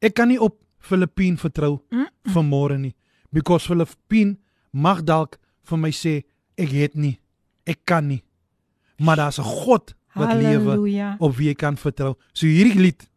S2: Ek kan nie op Filippien vertrou
S1: Mm.
S2: vanmôre nie because Filippien mag dalk vir my sê ek het nie, ek kan nie. Maar daar's 'n God wat lewe op wie jy kan vertrou. So hierdie lied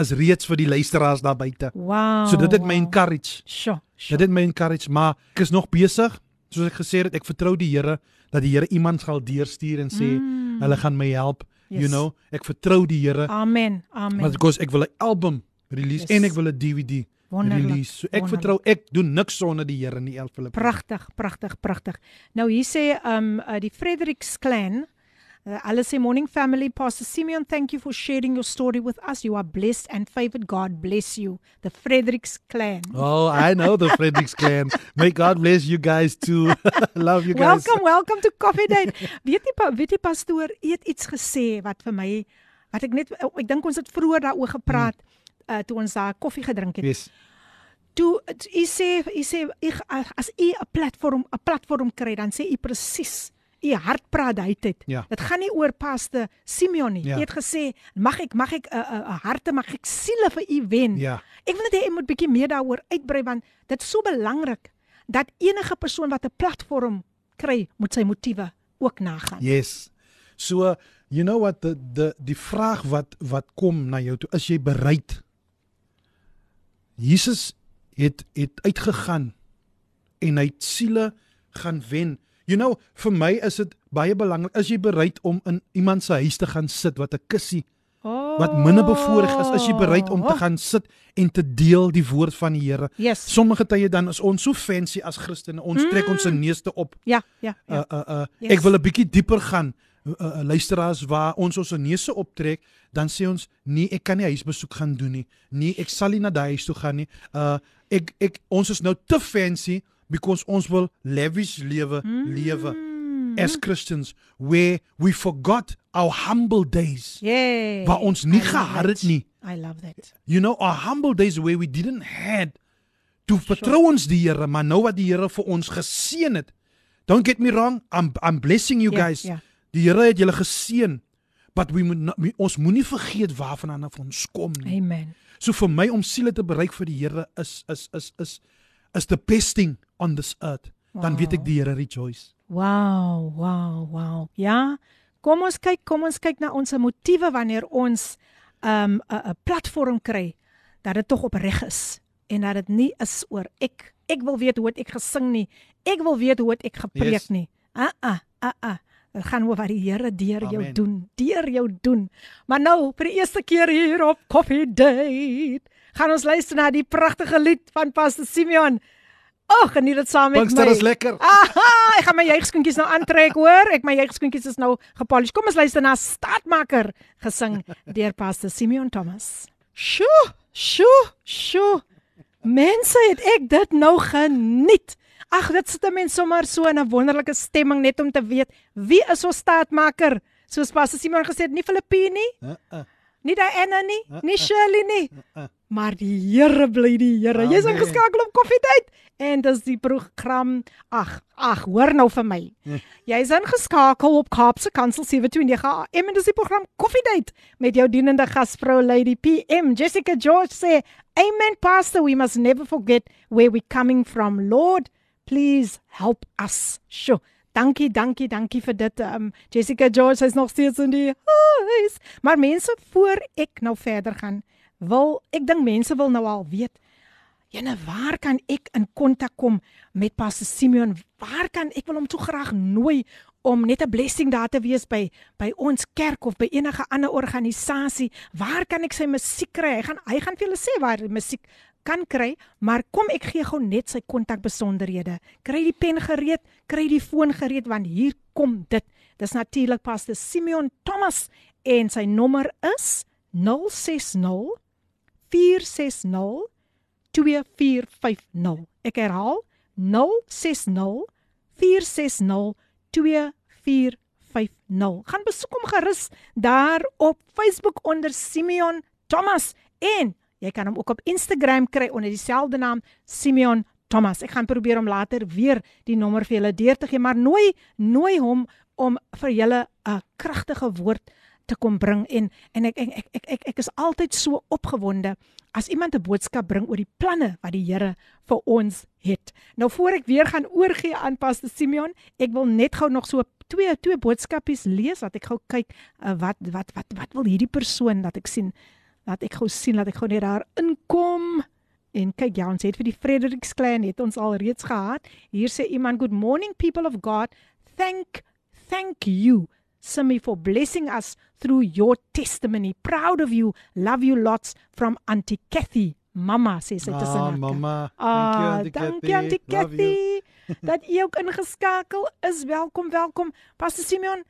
S2: is reeds vir die luisteraars daar buite.
S1: Wow.
S2: So dit het my
S1: wow.
S2: encourage.
S1: Sjoe. sjoe.
S2: Dit het my encourage, maar ek is nog besig. Soos ek gesê het, ek vertrou die Here dat die Here iemand sal deurstuur en sê
S1: Mm.
S2: hulle gaan my help.
S1: Yes.
S2: You know, ek vertrou die Here.
S1: Amen. Amen.
S2: Maar because ek wil 'n album release
S1: Yes.
S2: en ek wil 'n DVD
S1: Wonderlik.
S2: release. So ek vertrou ek doen niks sonder die Here nie, Elfilip.
S1: Pragtig, pragtig, pragtig. Nou hier sê um uh, die Fredericks clan Uh, sê morning family Pastor Simeon thank you for sharing your story with us you are blessed and favored God bless you the Fredericks clan
S2: Oh, I know the Fredericks clan. May God bless you guys too. [LAUGHS] Love you guys.
S1: Welcome, welcome to Coffee Date. weet jy weet jy pastoor, het iets gesê wat vir my wat ek net ek dink ons het vroeër daaroor gepraat
S2: Hmm.
S1: Uh, toe ons daar koffie gedrink het.
S2: Yes.
S1: Toe u sê u sê ek as u 'n platform 'n platform kry dan sê u presies u hart praat uit het.
S2: Ja.
S1: Dit gaan nie oor paste Simeon nie.
S2: Ja.
S1: Jy het gesê mag ek mag ek 'n uh, uh, harte mag ek siele vir u wen.
S2: Ja.
S1: Ek wil net hê jy moet bietjie meer daaroor uitbrei want dit is so belangrik dat enige persoon wat 'n platform kry, moet sy motiewe ook nagaan.
S2: Yes. So, you know what the the die vraag wat wat kom na jou toe, is jy bereid? Jesus het het uitgegaan en hy het siele gaan wen. You know, vir my is dit baie belangrik. Is jy bereid om in iemand se huis te gaan sit wat 'n kussie
S1: Oh.
S2: wat minder bevoorreg is, is jy bereid om te gaan sit en te deel die woord van die Here?
S1: Yes.
S2: Sommige tye dan is ons so fancy as Christene, ons
S1: Mm.
S2: trek ons se neusste op
S1: Ja, ja, ja.
S2: uh, uh, uh,
S1: Yes.
S2: ek wil 'n bietjie dieper gaan. Uh, uh, luisteraars waar ons ons neuse optrek, dan sê ons nee, ek kan nie huisbesoek gaan doen nie. Nee, ek sal nie na daai huis toe gaan nie. Uh ek ek ons is nou te fancy because ons wil lavish lewe
S1: Mm.
S2: lewe. as Christians where we forgot our humble days.
S1: Yeah.
S2: Waar ons nie gehad het nie.
S1: I love that.
S2: You know, our humble days where we didn't had to vertrou ons die Here, maar nou wat die Here vir ons geseën het. Don't get me wrong, I'm I'm blessing you
S1: Ja,
S2: guys.
S1: ja.
S2: Die Here het julle geseën. But we moet not, we, ons moenie vergeet waarvan af ons kom nie.
S1: Amen.
S2: So vir my om siele te bereik vir die Here is is is is is the best thing on this earth. Dan weet ek die Here rejoice.
S1: Wow, wow, wow. Ja. Kom ons kyk, kom ons kyk na ons motiewe wanneer ons 'n um, 'n platform kry dat dit tog opreg is en dat dit nie is oor ek ek wil weet hoe ek gesing nie. Ek wil weet hoe ek gepreek
S2: Yes.
S1: nie. Ah ah ah ah. Dit gaan oor wat die Here deur jou
S2: Amen.
S1: doen, deur jou doen. Maar nou, vir die eerste keer hier op Coffee Date, gaan ons luister na die pragtige lied van Pastor Simeon. Ag, geniet dit saam met
S2: Pinkster
S1: my.
S2: is lekker.
S1: Aha, ek gaan my juigskoentjies nou aantrek, hoor. Ek my juigskoentjies is nou gepolish. Kom ons luister na Staatmaker gesing deur Pastor Simeon Thomas. Sjoe, sjoe, sjoe. Mense, het ek dit nou geniet. Ag, dit sit 'n mens sommer so in 'n wonderlike stemming net om te weet wie is ons staatmaker. Soos Pastor Simeon gesê het, nie Filippine nie,
S2: Uh, uh,
S1: nie Diana nie, nie Shirley nie. Maar die Here bly die Here. Jy's ingeskakel op Koffietyd en dis die program. Ag, ag, hoor nou vir my. Jy's ingeskakel op Kaapse Kansel 729 AM en dis die program Koffietyd met jou dienende gasvrou Lady PM Jessica George sê, "Amen pastor, we must never forget where we coming from. Lord, please help us." Sjoe. Dankie, dankie, dankie vir dit. Um Jessica George is nog steeds in die huis. Maar mense voor ek nou verder gaan, wil ek dink mense wil nou al weet Jene, waar kan ek in kontak kom met Pastor Simeon? Waar kan ek wil hom so graag nooi om net 'n blessing daar te wees by by ons kerk of by enige ander organisasie? Waar kan ek sy musiek kry? Hy gaan hy gaan vir julle sê waar die musiek kan kry, maar kom ek gee gou net sy kontakbesonderhede. Kry die pen gereed, kry die foon gereed want hier kom dit. Dis natuurlik Pastor Simeon Thomas en sy nommer is 060 460 2450. Ek herhaal 060 460 2450. Gaan besoek hom gerus daar op Facebook onder Simeon Thomas en jy kan hom ook op Instagram kry onder dieselfde naam Simeon Thomas. Ek gaan probeer om later weer die nommer vir julle deur te gee, maar nooi nooi hom om vir julle 'n kragtige woord te kom bring en en ek ek ek ek, ek, ek is altyd so opgewonde as iemand 'n boodskap bring oor die planne wat die Here vir ons het. Nou voor ek weer gaan oorgee aan Pastor Simeon, ek wil net gou nog so twee twee boodskapies lees dat ek gou kyk uh, wat wat wat wat wil hierdie persoon dat ek sien laat ek gou sien dat ek gou net daar inkom. En kyk ja, ons het vir die Fredericks Clan het ons al reeds gehad. Hier sê iemand good morning people of God. Thank thank you Simi for blessing us through your testimony. Proud of you. Love you lots from Auntie Kathy. Mama sê sy tussen
S2: Ah,
S1: hakke.
S2: mama.
S1: Ah, dankie Auntie. Kathy. [LAUGHS] dat u ook ingeskakel is. Welkom, welkom. Pastor Simeon,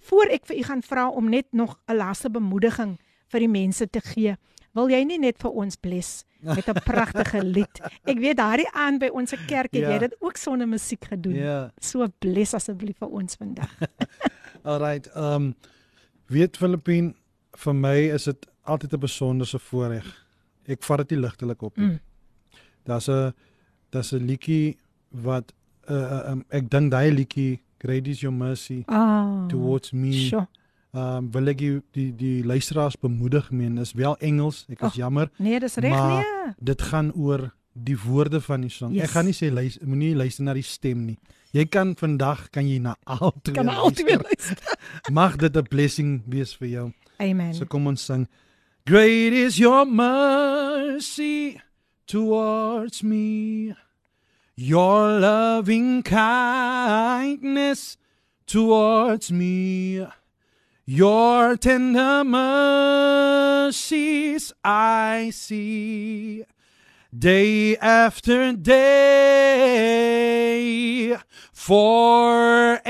S1: voor ek vir u gaan vra om net nog 'n laaste bemoediging vir die mense te gee, wil jy nie net vir ons bless met [LAUGHS] 'n pragtige lied? Ek weet daardie aan by ons kerk het
S2: Ja.
S1: jy dit ook sonder musiek gedoen.
S2: Ja.
S1: So bless asseblief vir ons vandag. [LAUGHS]
S2: Alright, ehm um, weet Filippine, vir my is dit altyd 'n besonderse voorreg. Ek vat dit nie ligtelik op nie.
S1: Mm.
S2: Daar's 'n daar's 'n liedjie wat uh, um, ek dink daai liedjie Great is your mercy
S1: Ah.
S2: towards me.
S1: Sure.
S2: Ehm um, wil ek die die, die luisteraars bemoedig mee. Dis wel Engels, ek is
S1: Ag,
S2: jammer.
S1: Nee, dis reg nee.
S2: Dit gaan oor die woorde van die song.
S1: Yes.
S2: Ek gaan nie sê luister, moenie luister na die stem nie. Jy kan vandag kan jy na al twee
S1: Kan altyd
S2: luister.
S1: luister.
S2: Mag dit 'n blessing wees vir jou.
S1: Amen.
S2: So kom ons sing. Great is your mercy towards me. Your loving kindness towards me. Your tender mercies I see day after day, forever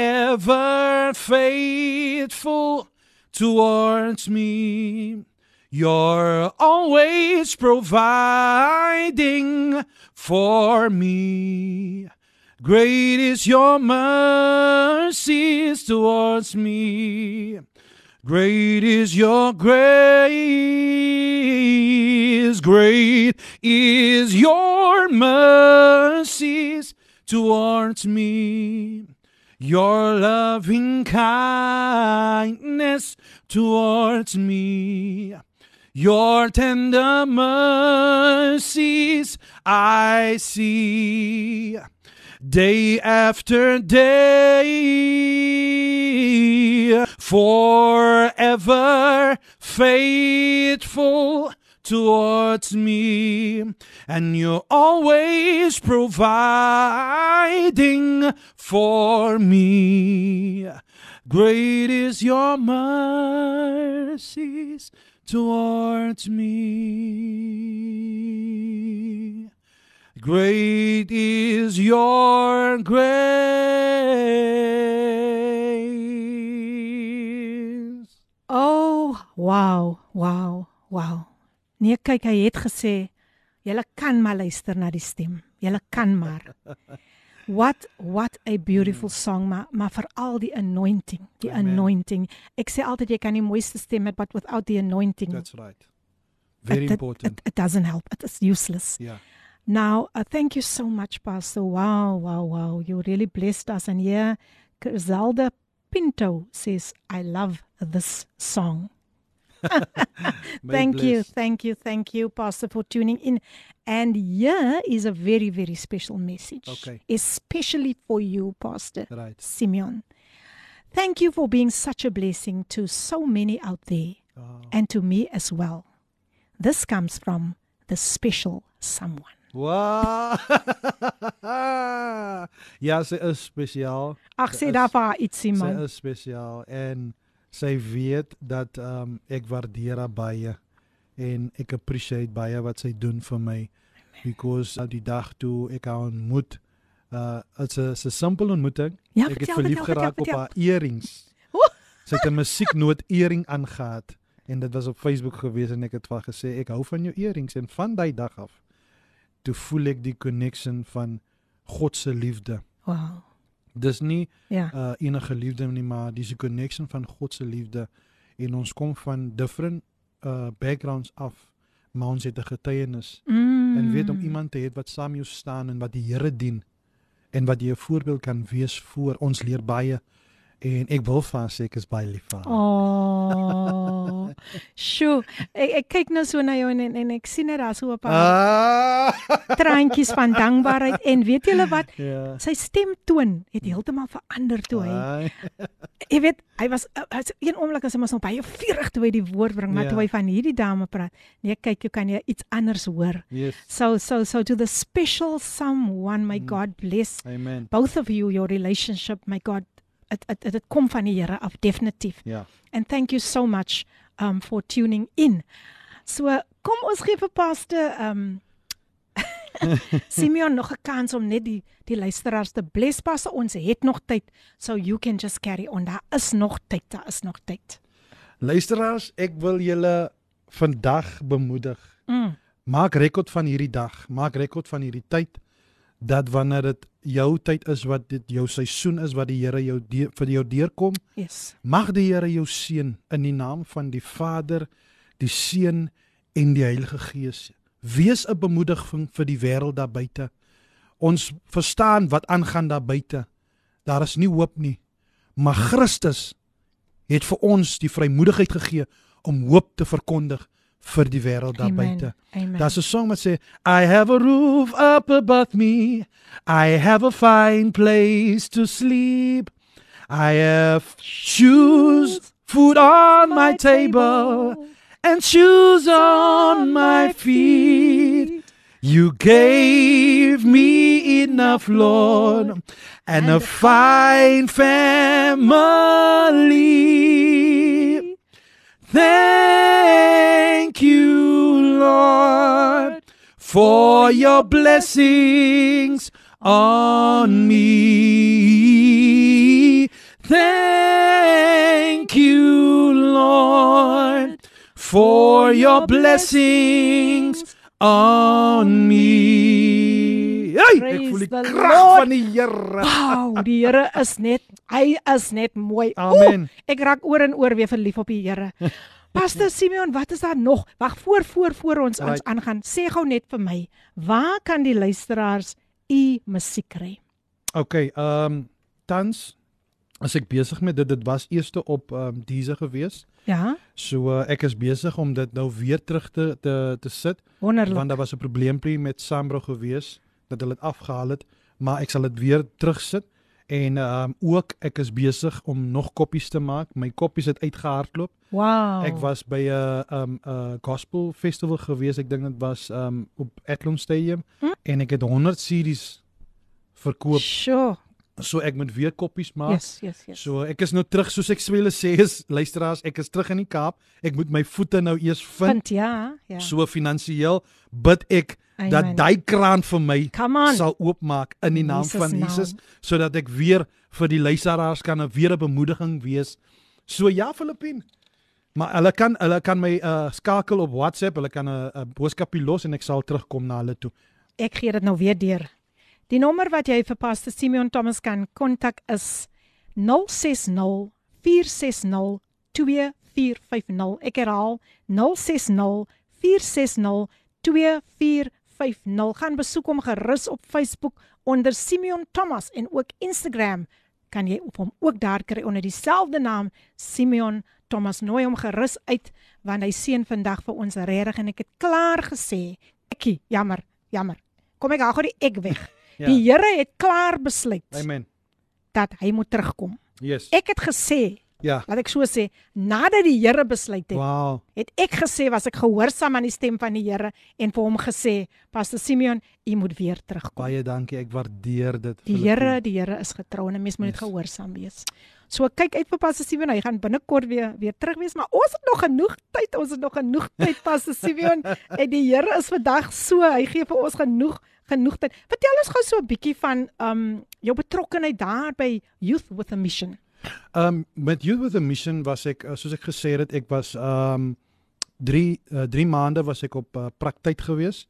S2: faithful towards me. You're always providing for me. Great is your mercies towards me. Great is your grace. Great is your mercies towards me. Your loving kindness towards me. Your tender mercies I see day after day, forever faithful towards me, and you're always providing for me. Great is your mercies towards me. Great is your grace.
S1: Oh, wow, wow, wow. Nee, kyk, hy het gesê, julle kan maar luister na die stem. Julle kan maar. [LAUGHS] What what a beautiful song, maar maar veral die anointing, die
S2: Amen.
S1: anointing. Ek sê altyd jy kan die mooiste stem hê, but without the anointing,
S2: That's right. Very
S1: it, it,
S2: important.
S1: It, it doesn't help. It is useless.
S2: Yeah.
S1: Now, uh, thank you so much, Pastor. Wow, wow, wow. You really blessed us. And here, Zelda Pinto says, I love this song. [LAUGHS] Thank you, thank you, thank you, Pastor, for tuning in. And here is a very, very special message,
S2: Okay.
S1: especially for you, Pastor
S2: Right.
S1: Simeon. Thank you for being such a blessing to so many out there
S2: Oh.
S1: and to me as well. This comes from the special someone.
S2: Wow. [LAUGHS] ja, sy is spesiaal.
S1: Ag
S2: Sy
S1: sê daar vir ietsie
S2: Sy
S1: man.
S2: is spesiaal en sy weet dat ehm um, ek waardeer haar baie en ek appreciate baie wat sy doen vir my because uh, die dag toe ek haar ontmoet uh dit's 'n 'n simpel ontmoeting.
S1: Ja,
S2: ek het verlief geraak op haar earrings. Sy het 'n musieknoot earring aangehad en dit was op Facebook gewees en ek het vir haar gesê ek hou van jou earrings en van daai dag af toe voel ek die connection van God se liefde.
S1: Wow.
S2: Dis nie
S1: Ja.
S2: uh enige liefde nie maar dis die connection van God se liefde en ons kom van different uh backgrounds af maar ons het 'n getuienis
S1: Mm.
S2: en weet om iemand te hê wat saam jou staan en wat die Here dien en wat jy 'n voorbeeld kan wees voor ons leer baie en ek wil vir haar sê ek is baie lief vir haar.
S1: Oh. Sjoe, ek, ek kyk nou so na jou en en, en ek sien net daar so 'n paar
S2: Ah! [LAUGHS]
S1: traantjies van dankbaarheid en weet julle wat? [LAUGHS]
S2: ja.
S1: Sy stemtoon het heeltemal verander toe hy.
S2: Ai, [LAUGHS]
S1: Jy weet, hy was was een oomblik as hy mos nog baie vurig toe hy die woord bring, maar
S2: Ja.
S1: toe hy van hierdie dame praat, nee, kyk, jy kan jy iets anders hoor.
S2: Yes.
S1: So so so to the special someone, my
S2: Mm.
S1: God bless
S2: Amen.
S1: both of you your relationship, my God. Dit dit dit kom van die Here af definitief.
S2: Ja.
S1: And thank you so much um for tuning in. So kom ons gee vir Pastor um [LAUGHS] Simeon nog 'n kans om net die die luisteraars te bless pas. Ons het nog tyd. So you can just carry on. Daar is nog tyd. Daar is nog tyd.
S2: Luisteraars, ek wil julle vandag bemoedig.
S1: Mm.
S2: Maak rekord van hierdie dag, maak rekord van hierdie tyd dat wanneer dit jou tyd is wat dit jou seisoen is wat die Here jou deur, vir jou deurkom,
S1: Yes.
S2: mag die Here jou seën in die naam van die Vader, die Seun en die Heilige Gees. Wees 'n bemoediging vir die wêreld daar buite. Ons verstaan wat aangaan daar buite. Daar is nie hoop nie. Maar Christus het vir ons die vrymoedigheid gegee om hoop te verkondig vir die wêreld daar buite. Daar's 'n song wat sê I have a roof up above me. I have a fine place to sleep. I have shoes, food on my table, and shoes on my feet. You gave me enough, Lord, and a fine family. Thank you, Lord, for your blessings on me. Thank you, Lord, for your blessings on me. Hey, ek voel die krag van die Here.
S1: Wow, die Here is net hy is net mooi.
S2: Amen.
S1: Oeh, ek raak oor en oor weer verlief op die Here. [LAUGHS] Pastor Simeon, wat is daar nog? Wag voor voor voor ons ons
S2: Right.
S1: aangaan. Sê gou net vir my, waar kan die luisteraars u musiek kry?
S2: Okay, ehm um, tans as ek besig met dit dit was eerste op ehm um, Deezer gewees.
S1: Ja,
S2: So uh, ek is besig om dit nou weer terug te te, te sit
S1: wonderlik.
S2: want daar was 'n probleempie met Sambro gewees dat hulle dit afgehaal het, maar ek sal dit weer terugsit en ehm um, ook ek is besig om nog koppies te maak. My koppies het uitgehardloop.
S1: Wow.
S2: Ek was by 'n uh, um 'n uh, gospel festival gewees. Ek dink dit was um op Athlone Stadium
S1: Hm?
S2: en ek het 100 CD's verkoop.
S1: Sure.
S2: So ek moet weer koppies maak.
S1: Yes, yes, yes.
S2: So ek is nou terug soos ek swele sê is luisteraars, ek is terug in die Kaap. Ek moet my voete nou eers vind.
S1: Vind ja, ja.
S2: So finansiëel bid ek
S1: Amen.
S2: dat daai kraan vir my sal oopmaak in die naam
S1: Jesus
S2: van
S1: naam.
S2: Jesus sodat ek weer vir die luisteraars kan 'n weer 'n bemoediging wees. So ja Filippien. Maar hulle kan hulle kan my uh, skakel op WhatsApp, hulle kan 'n uh, boodskapie los en ek sal terugkom na hulle toe.
S1: Ek gee dit nou weer deur. Die nommer wat jy vir Pastor Simeon Thomas kan kontak is 060 460 2450. Ek herhaal 060 460 2450. Gaan besoek hom gerus op Facebook onder Simeon Thomas en ook Instagram kan jy op hom ook daar kry onder dieselfde naam Simeon Thomas. Nooi hom gerus uit want hy seën vandag vir ons regtig en ek het klaar gesê. Ekkie, jammer, jammer. Kom ek haal gou die ek weg.
S2: Ja.
S1: Die Here het klaar besluit
S2: Amen.
S1: dat hy moet terugkom.
S2: Yes.
S1: Ek het gesê,
S2: ja.
S1: laat ek so sê, nadat die Here besluit het,
S2: Wow.
S1: het ek gesê was ek gehoorsaam aan die stem van die Here en vir hom gesê, Pastor Simeon, u moet weer terugkom.
S2: Baie dankie. Ek waardeer dit.
S1: Die. Here, die Here is getrou en 'n mens moet net
S2: Yes.
S1: gehoorsaam wees. So kyk uit vir Pastor Simeon, hy gaan binnekort weer weer terug wees, maar ons het nog genoeg tyd, ons het nog genoeg tyd [LAUGHS] Pastor Simeon en die Here is vandag so, hy gee vir ons genoeg genoeg tyd. Vertel ons gou so 'n bietjie van um jou betrokkeheid daar by Youth with a Mission.
S2: Um met Youth with a Mission was ek uh, soos ek gesê het, ek was um 3 uh, 3 maande was ek op uh, praktyk gewees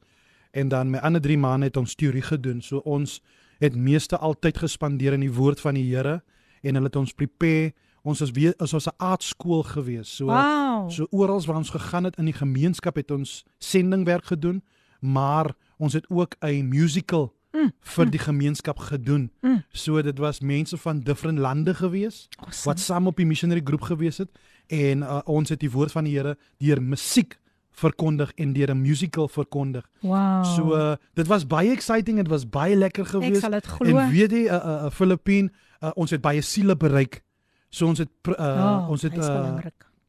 S2: en dan my ander 3 maande het ons teorie gedoen. So ons het meeste altyd gespandeer in die woord van die Here en hulle het ons prepare. Ons was weer as ons 'n aardskool gewees. So
S1: Wow.
S2: so oral waar ons gegaan het in die gemeenskap het ons sendingwerk gedoen, maar ons het ook 'n musical
S1: Mm,
S2: vir die gemeenskap gedoen.
S1: Mm.
S2: So dit was mense van different lande gewees
S1: awesome.
S2: wat saam op die missionary groep gewees het en uh, ons het die woord van die Here deur musiek verkondig en deur 'n musical verkondig.
S1: Wow.
S2: So uh, dit was baie exciting, dit was baie lekker
S1: ek
S2: geweest.
S1: sal dit glo.
S2: En weet jy 'n uh, uh, Filippien, uh, ons het baie siele bereik. So ons het uh,
S1: Ja,
S2: ons het uh,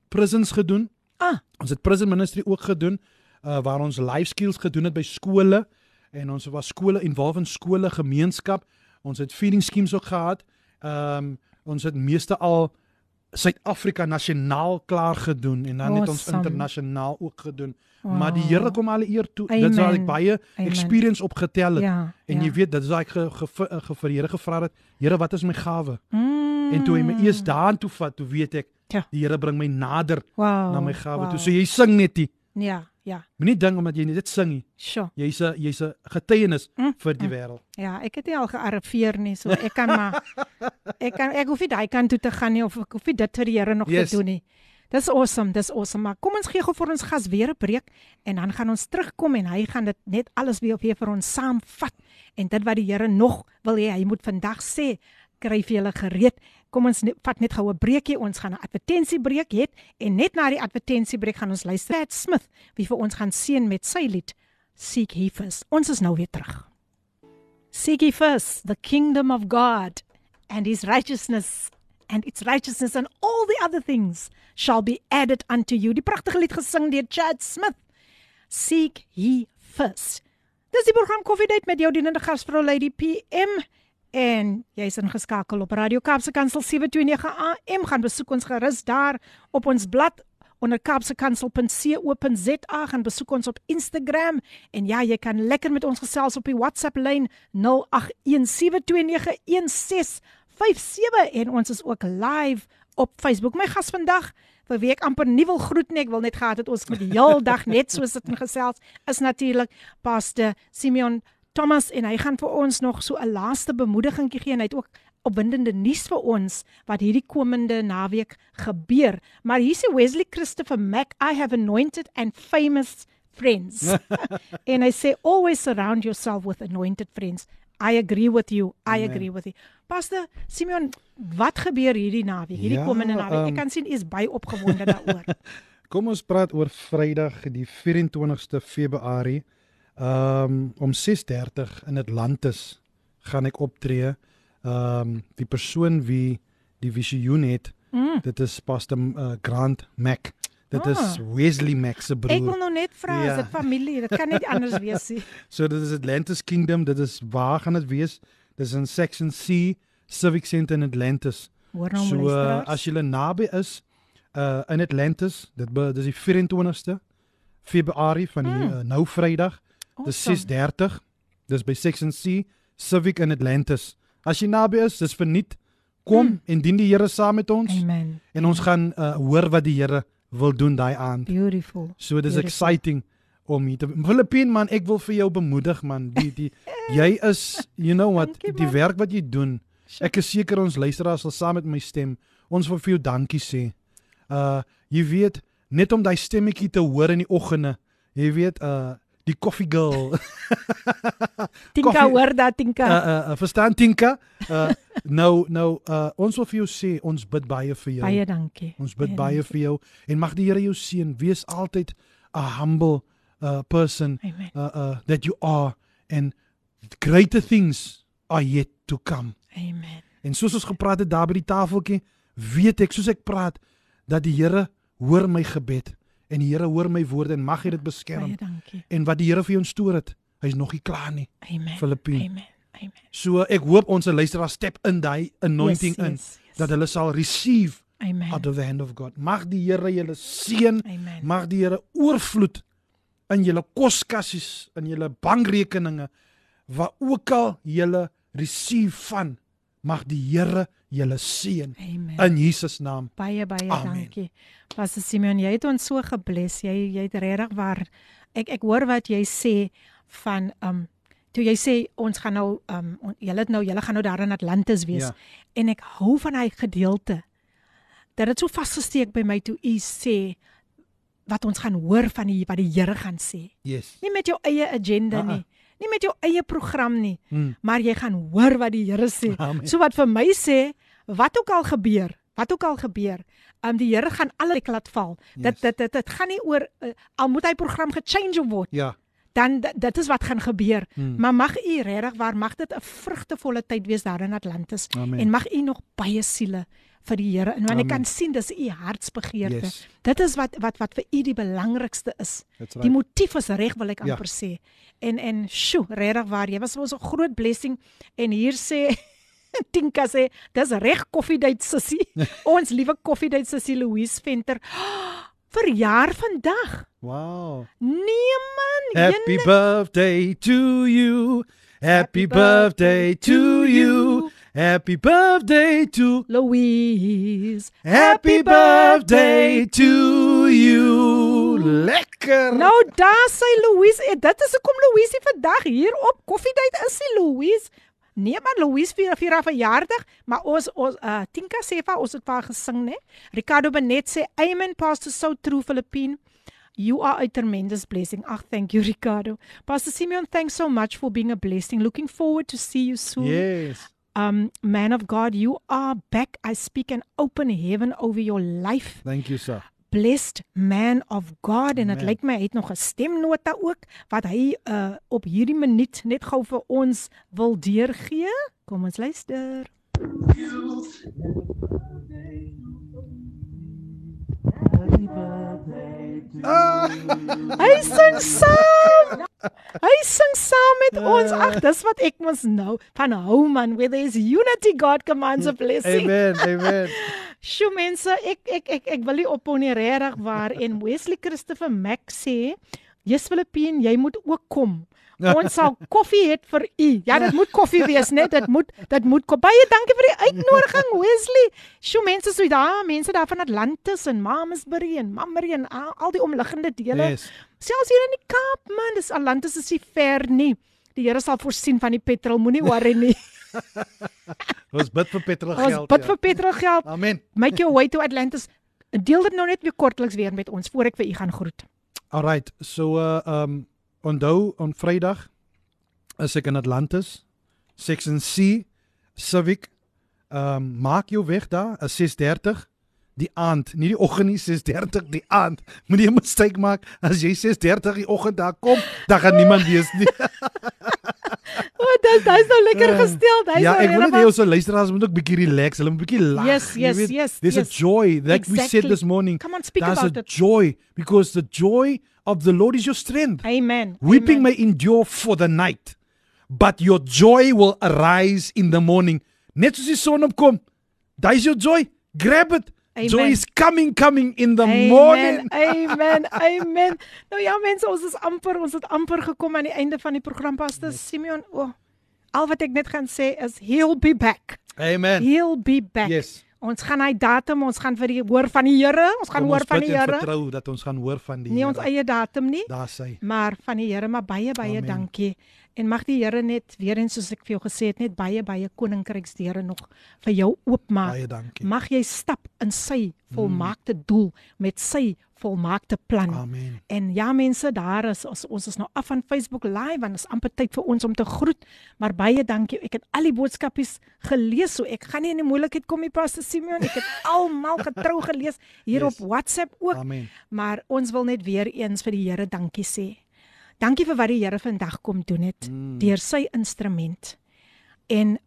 S2: prisons gedoen.
S1: Ah.
S2: Ons het prison ministry ook gedoen uh, waar ons life skills gedoen het by skole en ons was skole involved in skole gemeenskap. Ons het feeding schemes ook gehad. Ehm um, ons het meeste al Suid-Afrika nasionaal klaar gedoen en dan het ons
S1: Awesome.
S2: internasionaal ook gedoen.
S1: Wow.
S2: Maar die Here kom alle eer toe. Dit is waar ek
S1: Amen.
S2: baie
S1: Amen.
S2: experience opgetel het.
S1: Ja.
S2: En
S1: ja.
S2: jy weet, dit is waar ek ge, ge, ge, ge, vir die Here gevra het, Here, wat is my gawe?
S1: Mm.
S2: En toe hy my eers daartoe vat, toe weet ek,
S1: Ja.
S2: die Here bring my nader
S1: wow,
S2: na my gawe
S1: wow.
S2: toe. So jy sing net nie.
S1: Ja, ja.
S2: Moenie dink omdat jy net sing nie.
S1: Sjoe.
S2: Jy's 'n jy's 'n getuienis
S1: Mm,
S2: vir die
S1: mm.
S2: wêreld.
S1: Ja, ek het nie al gearriveer nie, so ek kan maar [LAUGHS] ek kan ek hoef nie daai kant toe te gaan nie of ek hoef nie dit vir die Here nog
S2: Yes.
S1: te doen nie. Dis awesome, dis awesome. Maar kom ons gee gou vir ons gas weer 'n breek en dan gaan ons terugkom en hy gaan dit net alles weer weer vir ons saamvat. En dit wat die Here nog wil hê hy moet vandag sê, kry vir julle gereed. Kom ons ne, vat net gou 'n breekie. Ons gaan 'n advertensiebreek hê en net na die advertensiebreek gaan ons luister Pat Smith wie vir ons gaan seën met sy lied Seek He First. Ons is nou weer terug. Seek ye first the kingdom of God and his righteousness and its righteousness and all the other things shall be added unto you. Die pragtige lied gesing deur Chad Smith. Seek ye first. Dis die program Koffiedייט met jou dienende gasvrou Lady PM en jy's ingeskakel op Radio Kaapse Kansel 729 AM. Gaan besoek ons gerus daar op ons blad onder kapsekansel.co.za gaan besoek ons op Instagram en ja, jy kan lekker met ons gesels op die WhatsApp lyn 0817291657 en ons is ook live op Facebook. My gas vandag vir wie ek amper nie wil groet nie, ek wil net gehad het ons met die heel dag net so sit en gesels is natuurlik Pastor Simeon Thomas en hy gaan vir ons nog so 'n laaste bemoedigingkie gee en hy het ook opwindende nuus vir ons wat hierdie komende naweek gebeur. Maar hier sê Wesley Christopher Mack, I have anointed and famous friends. [LAUGHS] en hy sê always surround yourself with anointed friends. I agree with you. I
S2: Amen.
S1: agree with you. Pastor Simeon, wat gebeur hierdie naweek? Hierdie
S2: Ja,
S1: komende naweek. Ek
S2: ehm,
S1: kan sien u is baie opgewonde daaroor. [LAUGHS]
S2: Kom ons praat oor Vrydag die 24ste Februarie. Um om 6:30 in Atlantis gaan ek optree. Um die persoon wie die visioen het,
S1: Mm.
S2: dit is Pastor uh, Grant Mac. Dit
S1: Ah.
S2: is Wesley Mac se
S1: Ek wil
S2: broer.
S1: nou net vra,
S2: Ja.
S1: is dit familie? Dit kan nie anders wees nie. [LAUGHS]
S2: So dit is Atlantis Kingdom, dit is waar gaan dit wees? Dit is in Section C Civic Center in Atlantis.
S1: Hoor nou
S2: So uh, as jy naby is uh in Atlantis, dit be, dis die 24ste Februarie van die
S1: Hmm.
S2: uh, nou Vrydag. Dis
S1: Awesome.
S2: 6:30. Dis by Section C Civic in Atlantis. As jy naby is, dis verniet. Kom
S1: Hmm.
S2: en dien die Here saam met ons
S1: Amen.
S2: en ons gaan uh, hoor wat die Here wil doen daai aand.
S1: Beautiful.
S2: So dis
S1: Beautiful.
S2: exciting om hier te Filippin man, ek wil vir jou bemoedig man. Die die jy is you know what,
S1: Dankie,
S2: die werk wat jy doen. Ek is seker ons luisteraars sal saam met my stem. Ons wil vir jou dankie sê. Uh jy weet net om daai stemmetjie te hoor in die oggende. Jy weet uh die coffee girl. [LAUGHS]
S1: Tinka
S2: Koffie-
S1: hoor dat Tinka.
S2: uh, uh, uh verstaan Tinka? Uh nou nou uh ons wil vir jou sê ons bid baie vir jou.
S1: baie dankie.
S2: Ons bid baie vir jou en mag die Here jou seën. Wees altyd a humble uh person
S1: Amen.
S2: uh uh that you are and greater things are yet to come.
S1: Amen.
S2: En soos ons gepraat het daar by die tafeltjie, weet ek soos ek praat dat die Here hoor my gebed en die Here hoor my woorde en mag hy dit beskerm.
S1: Baie dankie.
S2: En wat die Here vir jou instoor het, hy's nog nie klaar nie.
S1: Amen.
S2: Filippine.
S1: Amen. Amen.
S2: So ek hoop ons luisteraars step in daai anointing
S1: yes,
S2: in
S1: yes, yes.
S2: dat hulle sal receive
S1: Amen.
S2: out of the hand of God. Mag die Here julle seën. Mag die Here oorvloed in julle koskassies, in julle bankrekeninge, waar ook al julle receive van, mag die Here julle seën in Jesus naam.
S1: Baie baie
S2: Amen.
S1: dankie. Pastor Simeon, jy het ons so gebless. Jy jy het regtig waar ek ek hoor wat jy sê van um toe jy sê ons gaan nou um julle het nou julle gaan nou daar in Atlantis wees
S2: Ja.
S1: en ek hou van hy gedeelte dat dit so vasgesteek by my toe u sê wat ons gaan hoor van die wat die Here gaan sê.
S2: Yes.
S1: Nie met jou eie agenda
S2: Uh-uh.
S1: nie. Nie met jou eie program nie,
S2: Mm.
S1: maar jy gaan hoor wat die Here sê.
S2: Amen.
S1: So wat vir my sê, wat ook al gebeur, wat ook al gebeur, um die Here gaan alle laat val. Dit
S2: Yes.
S1: dit dit dit gaan nie oor uh, al moet hy program gechange word,
S2: Ja.
S1: dan dit, dit is wat gaan gebeur.
S2: Mm.
S1: Maar mag u regtig waar mag dit 'n vrugtevolle tyd wees daar in Atlantis
S2: Amen.
S1: en mag u nog baie siele vir die Here en want ek
S2: Amen.
S1: kan sien dis u hartsbegeerte.
S2: Yes.
S1: Dit is wat wat wat vir u die belangrikste is.
S2: That's
S1: Die
S2: right.
S1: motief is reg wil ek
S2: Ja.
S1: amper sê. En en sjoe, regtig waar, jy was vir ons 'n groot blessing en hier sê [LAUGHS] Tinka sê dis reg koffiedייט sussie. [LAUGHS] ons liewe koffiedייט sussie Louise Venter. [GASPS] Verjaar vandag.
S2: Wow.
S1: Nee man,
S2: Happy
S1: jene-
S2: birthday to you. Happy
S1: Happy
S2: birthday
S1: birthday
S2: to
S1: to
S2: you.
S1: you.
S2: Happy birthday to
S1: Louise.
S2: Happy birthday to you. Lekker.
S1: Nou daar sê Louise, eh, dit is hoekom Louise nie vandag hier op koffiedייט is nie Louise. Nee man, Louise vier vier haar verjaardag, maar ons ons uh, Tinka sê vir haar, ons het vir haar gesing, né? Ricardo Benet sê amen pastor so true Philippine. You are a tremendous blessing. Ag, thank you Ricardo. Pastor Simeon, thanks so much for being a blessing. Looking forward to see you soon.
S2: Yes.
S1: Um man of God, you are back. I speak an open heaven over your life.
S2: Thank you sir.
S1: blessed man of God en dit lyk my hy het nog 'n stemnota ook wat hy uh op hierdie minuut net gou vir ons wil deurgee. Kom ons luister.
S2: Ah,
S1: Hy sing saam. Hy sing saam met ons. Ag, dis wat ek mos nou van hou man, where there is unity God commands a blessing.
S2: amen. Amen. [LAUGHS]
S1: Sjoe mense, ek ek ek ek wil nie ophou nie regtig waar en Wesley Christopher Mack sê, "Jesus Filippine, jy moet ook kom. [LAUGHS] Ons sal koffie hê vir u." Ja, dit moet koffie wees, net dit moet dit moet kom. Baie dankie vir die uitnodiging Wesley. Sjoe mense, so daar, mense daar van Atlantis en Mamasbury en Mamre en al, al die omliggende dele.
S2: Yes.
S1: Selfs hier in die Kaap man, dis Atlantis is nie ver nie. Die Here sal voorsien van die petrol, moenie worry nie. [LAUGHS]
S2: Ons bid vir petrol
S1: Ons
S2: geld.
S1: bid
S2: ja.
S1: vir petrol geld.
S2: Amen.
S1: Make your way to Atlantis. Deel dit nou net weer kortliks weer met ons voor ek vir u gaan groet.
S2: Alright, so uh um onthou on Vrydag is ek in Atlantis, Section C, Civic. Um maak jou weg daar, is 6:30 die aand, nie die oggend nie, 6:30 die aand. Moenie 'n mistake maak as jy 6:30 die oggend daar kom, dan gaan niemand wees nie. [LAUGHS]
S1: O, oh, dis dis nou lekker gestel. Dis
S2: ja,
S1: nou
S2: ek wil net hê ons luisteraars moet ook bietjie relax, hulle moet bietjie lag.
S1: Yes, yes,
S2: weet.
S1: yes,
S2: There's
S1: yes.
S2: a joy like we said
S1: Exactly.
S2: this morning.
S1: Come on, speak
S2: There's
S1: about
S2: a
S1: it.
S2: joy because the joy of the Lord is your strength.
S1: Amen.
S2: Weeping
S1: Amen.
S2: may endure for the night, but your joy will arise in the morning. Net soos die son opkom, daai is your joy. Grab it. Joy
S1: Amen.
S2: is coming coming in the
S1: Amen.
S2: morning.
S1: Amen. [LAUGHS] Amen. Nou ja mense, ons is amper, ons het amper gekom aan die einde van die program Pastor Simeon. O, oh, al wat ek net gaan sê is he'll be back.
S2: Amen.
S1: He'll be back.
S2: Yes.
S1: Ons gaan hy datum, ons gaan vir die hoor van die Here, ons gaan
S2: Kom
S1: hoor
S2: ons
S1: van die Here.
S2: vertrou dat ons gaan hoor van die
S1: Nie ons
S2: Here.
S1: eie datum nie,
S2: Daar sê.
S1: maar van die Here, maar baie baie
S2: Amen.
S1: dankie. En mag die Here net weer eens soos ek vir jou gesê het, net baie baie koninkryksdeure nog vir jou oopmaak.
S2: Baie dankie.
S1: Mag jy stap in sy volmaakte doel met sy volmaakte plan.
S2: Amen.
S1: En ja mense, daar is ons ons is nou af van Facebook live en is amper tyd vir ons om te groet. Maar baie dankie. Ek het al die boodskapies gelees, so ek gaan nie in die moeilikheid kom nie, Pastor Simeon. Ek het [LAUGHS] almal getrou gelees hier
S2: Yes.
S1: op WhatsApp ook.
S2: Amen.
S1: Maar ons wil net weer eens vir die Here dankie sê. Dankie vir wat die Here vandag kom doen het
S2: Mm.
S1: deur sy instrument. En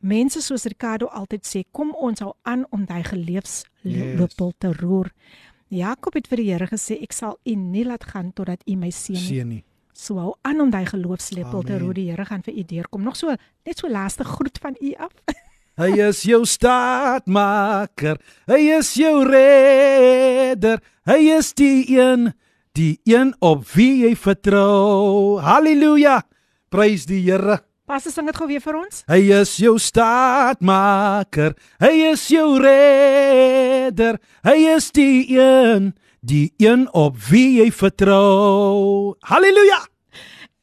S1: mense soos Ricardo altyd sê, kom ons hou aan om daai geleefslepel te roer. Jakob het vir die Here gesê, ek sal u nie laat gaan totdat u my seën nie.
S2: Seën nie.
S1: So hou aan om daai geloofslepel te roer. Die Here gaan vir u deurkom. Nog so net so laaste groet van u af. [LAUGHS]
S2: Hy is jou staatmaker. Hy is jou redder. Hy is die een, die een op wie jy vertrou. Halleluja. Prys die Here.
S1: Pastor sing dit gou weer vir ons.
S2: Hy is jou staatmaker. Hy is jou redder. Hy is die een, die een op wie jy vertrou. Halleluja.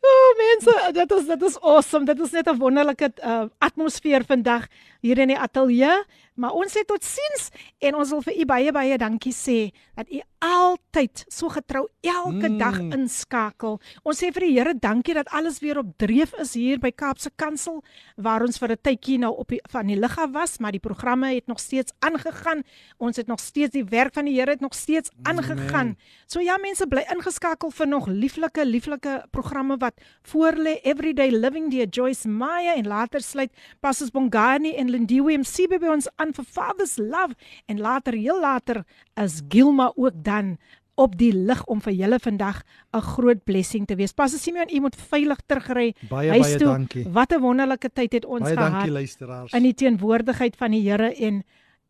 S1: O, oh, mense, dit is dit is awesome. Dit is net 'n wonderlike uh, atmosfeer vandag hier in die ateljee. Maar ons sê totsiens en ons wil vir u baie baie dankie sê dat u altyd so getrou elke mm. dag inskakel. Ons sê vir die Here dankie dat alles weer op dreef is hier by Kaapse Kansel waar ons vir 'n tydjie nou op die, van die lig af was, maar die programme het nog steeds aangegaan. Ons het nog steeds die werk van die Here het nog steeds aangegaan. So ja, mense bly ingeskakel vir nog lieflike lieflike programme wat voor lê Everyday Living deur Joyce Meyer en later sluit Pastors Bongani en Lindiwe MC by ons aan vir Father's Love en later heel later is Gilma ook dan op die lig om vir julle vandag 'n groot blessing te wees. Pastor Simeon, u moet veilig terugry.
S2: Baie baie
S1: toe.
S2: dankie.
S1: Wat 'n wonderlike tyd het ons
S2: Baie
S1: gehad
S2: dankie luisteraars.
S1: in die teenwoordigheid van die Here en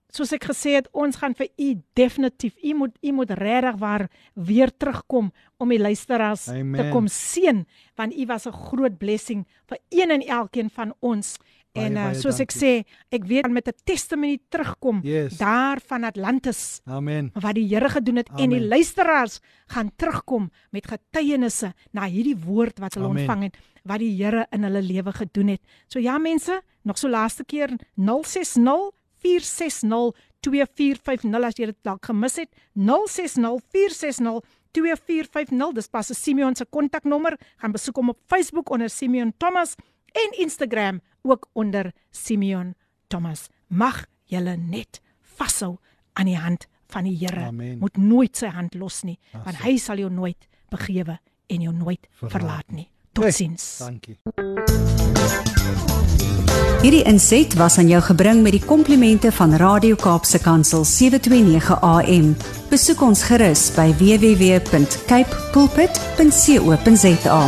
S1: soos ek gesê het, ons gaan vir u definitief, u moet u moet regtig waar weer terugkom om die luisteraars
S2: Amen.
S1: te kom seën want u was 'n groot blessing vir een en elkeen van ons.
S2: Baie,
S1: en uh,
S2: baie
S1: soos ek
S2: dankie.
S1: sê, ek weet met 'n testimonie terugkom
S2: Yes.
S1: daar van Atlantis
S2: Amen.
S1: wat die Here gedoen het en die
S2: Amen.
S1: luisteraars gaan terugkom met getuienisse na hierdie woord wat hulle
S2: Amen.
S1: ontvang het wat die Here in hulle lewe gedoen het. So ja mense, nog so laaste keer 060 460 2450 as jy dit dalk gemis het 060 460 2450 dis pas Simeon se kontaknommer gaan besoek hom op Facebook onder Simeon Thomas en Instagram ook onder Simeon Thomas mag julle net vashou aan die hand van die Here moet nooit sy hand los nie want
S2: Asse.
S1: hy sal jou nooit begewe en jou nooit
S2: Verlaat
S1: verlaat nie totsiens
S2: Dankie.
S6: Hierdie inset was aan jou gebring met die komplimente van Radio Kaapse Kansel 729 AM. Besoek ons gerus by www.cape pulpit.co.za.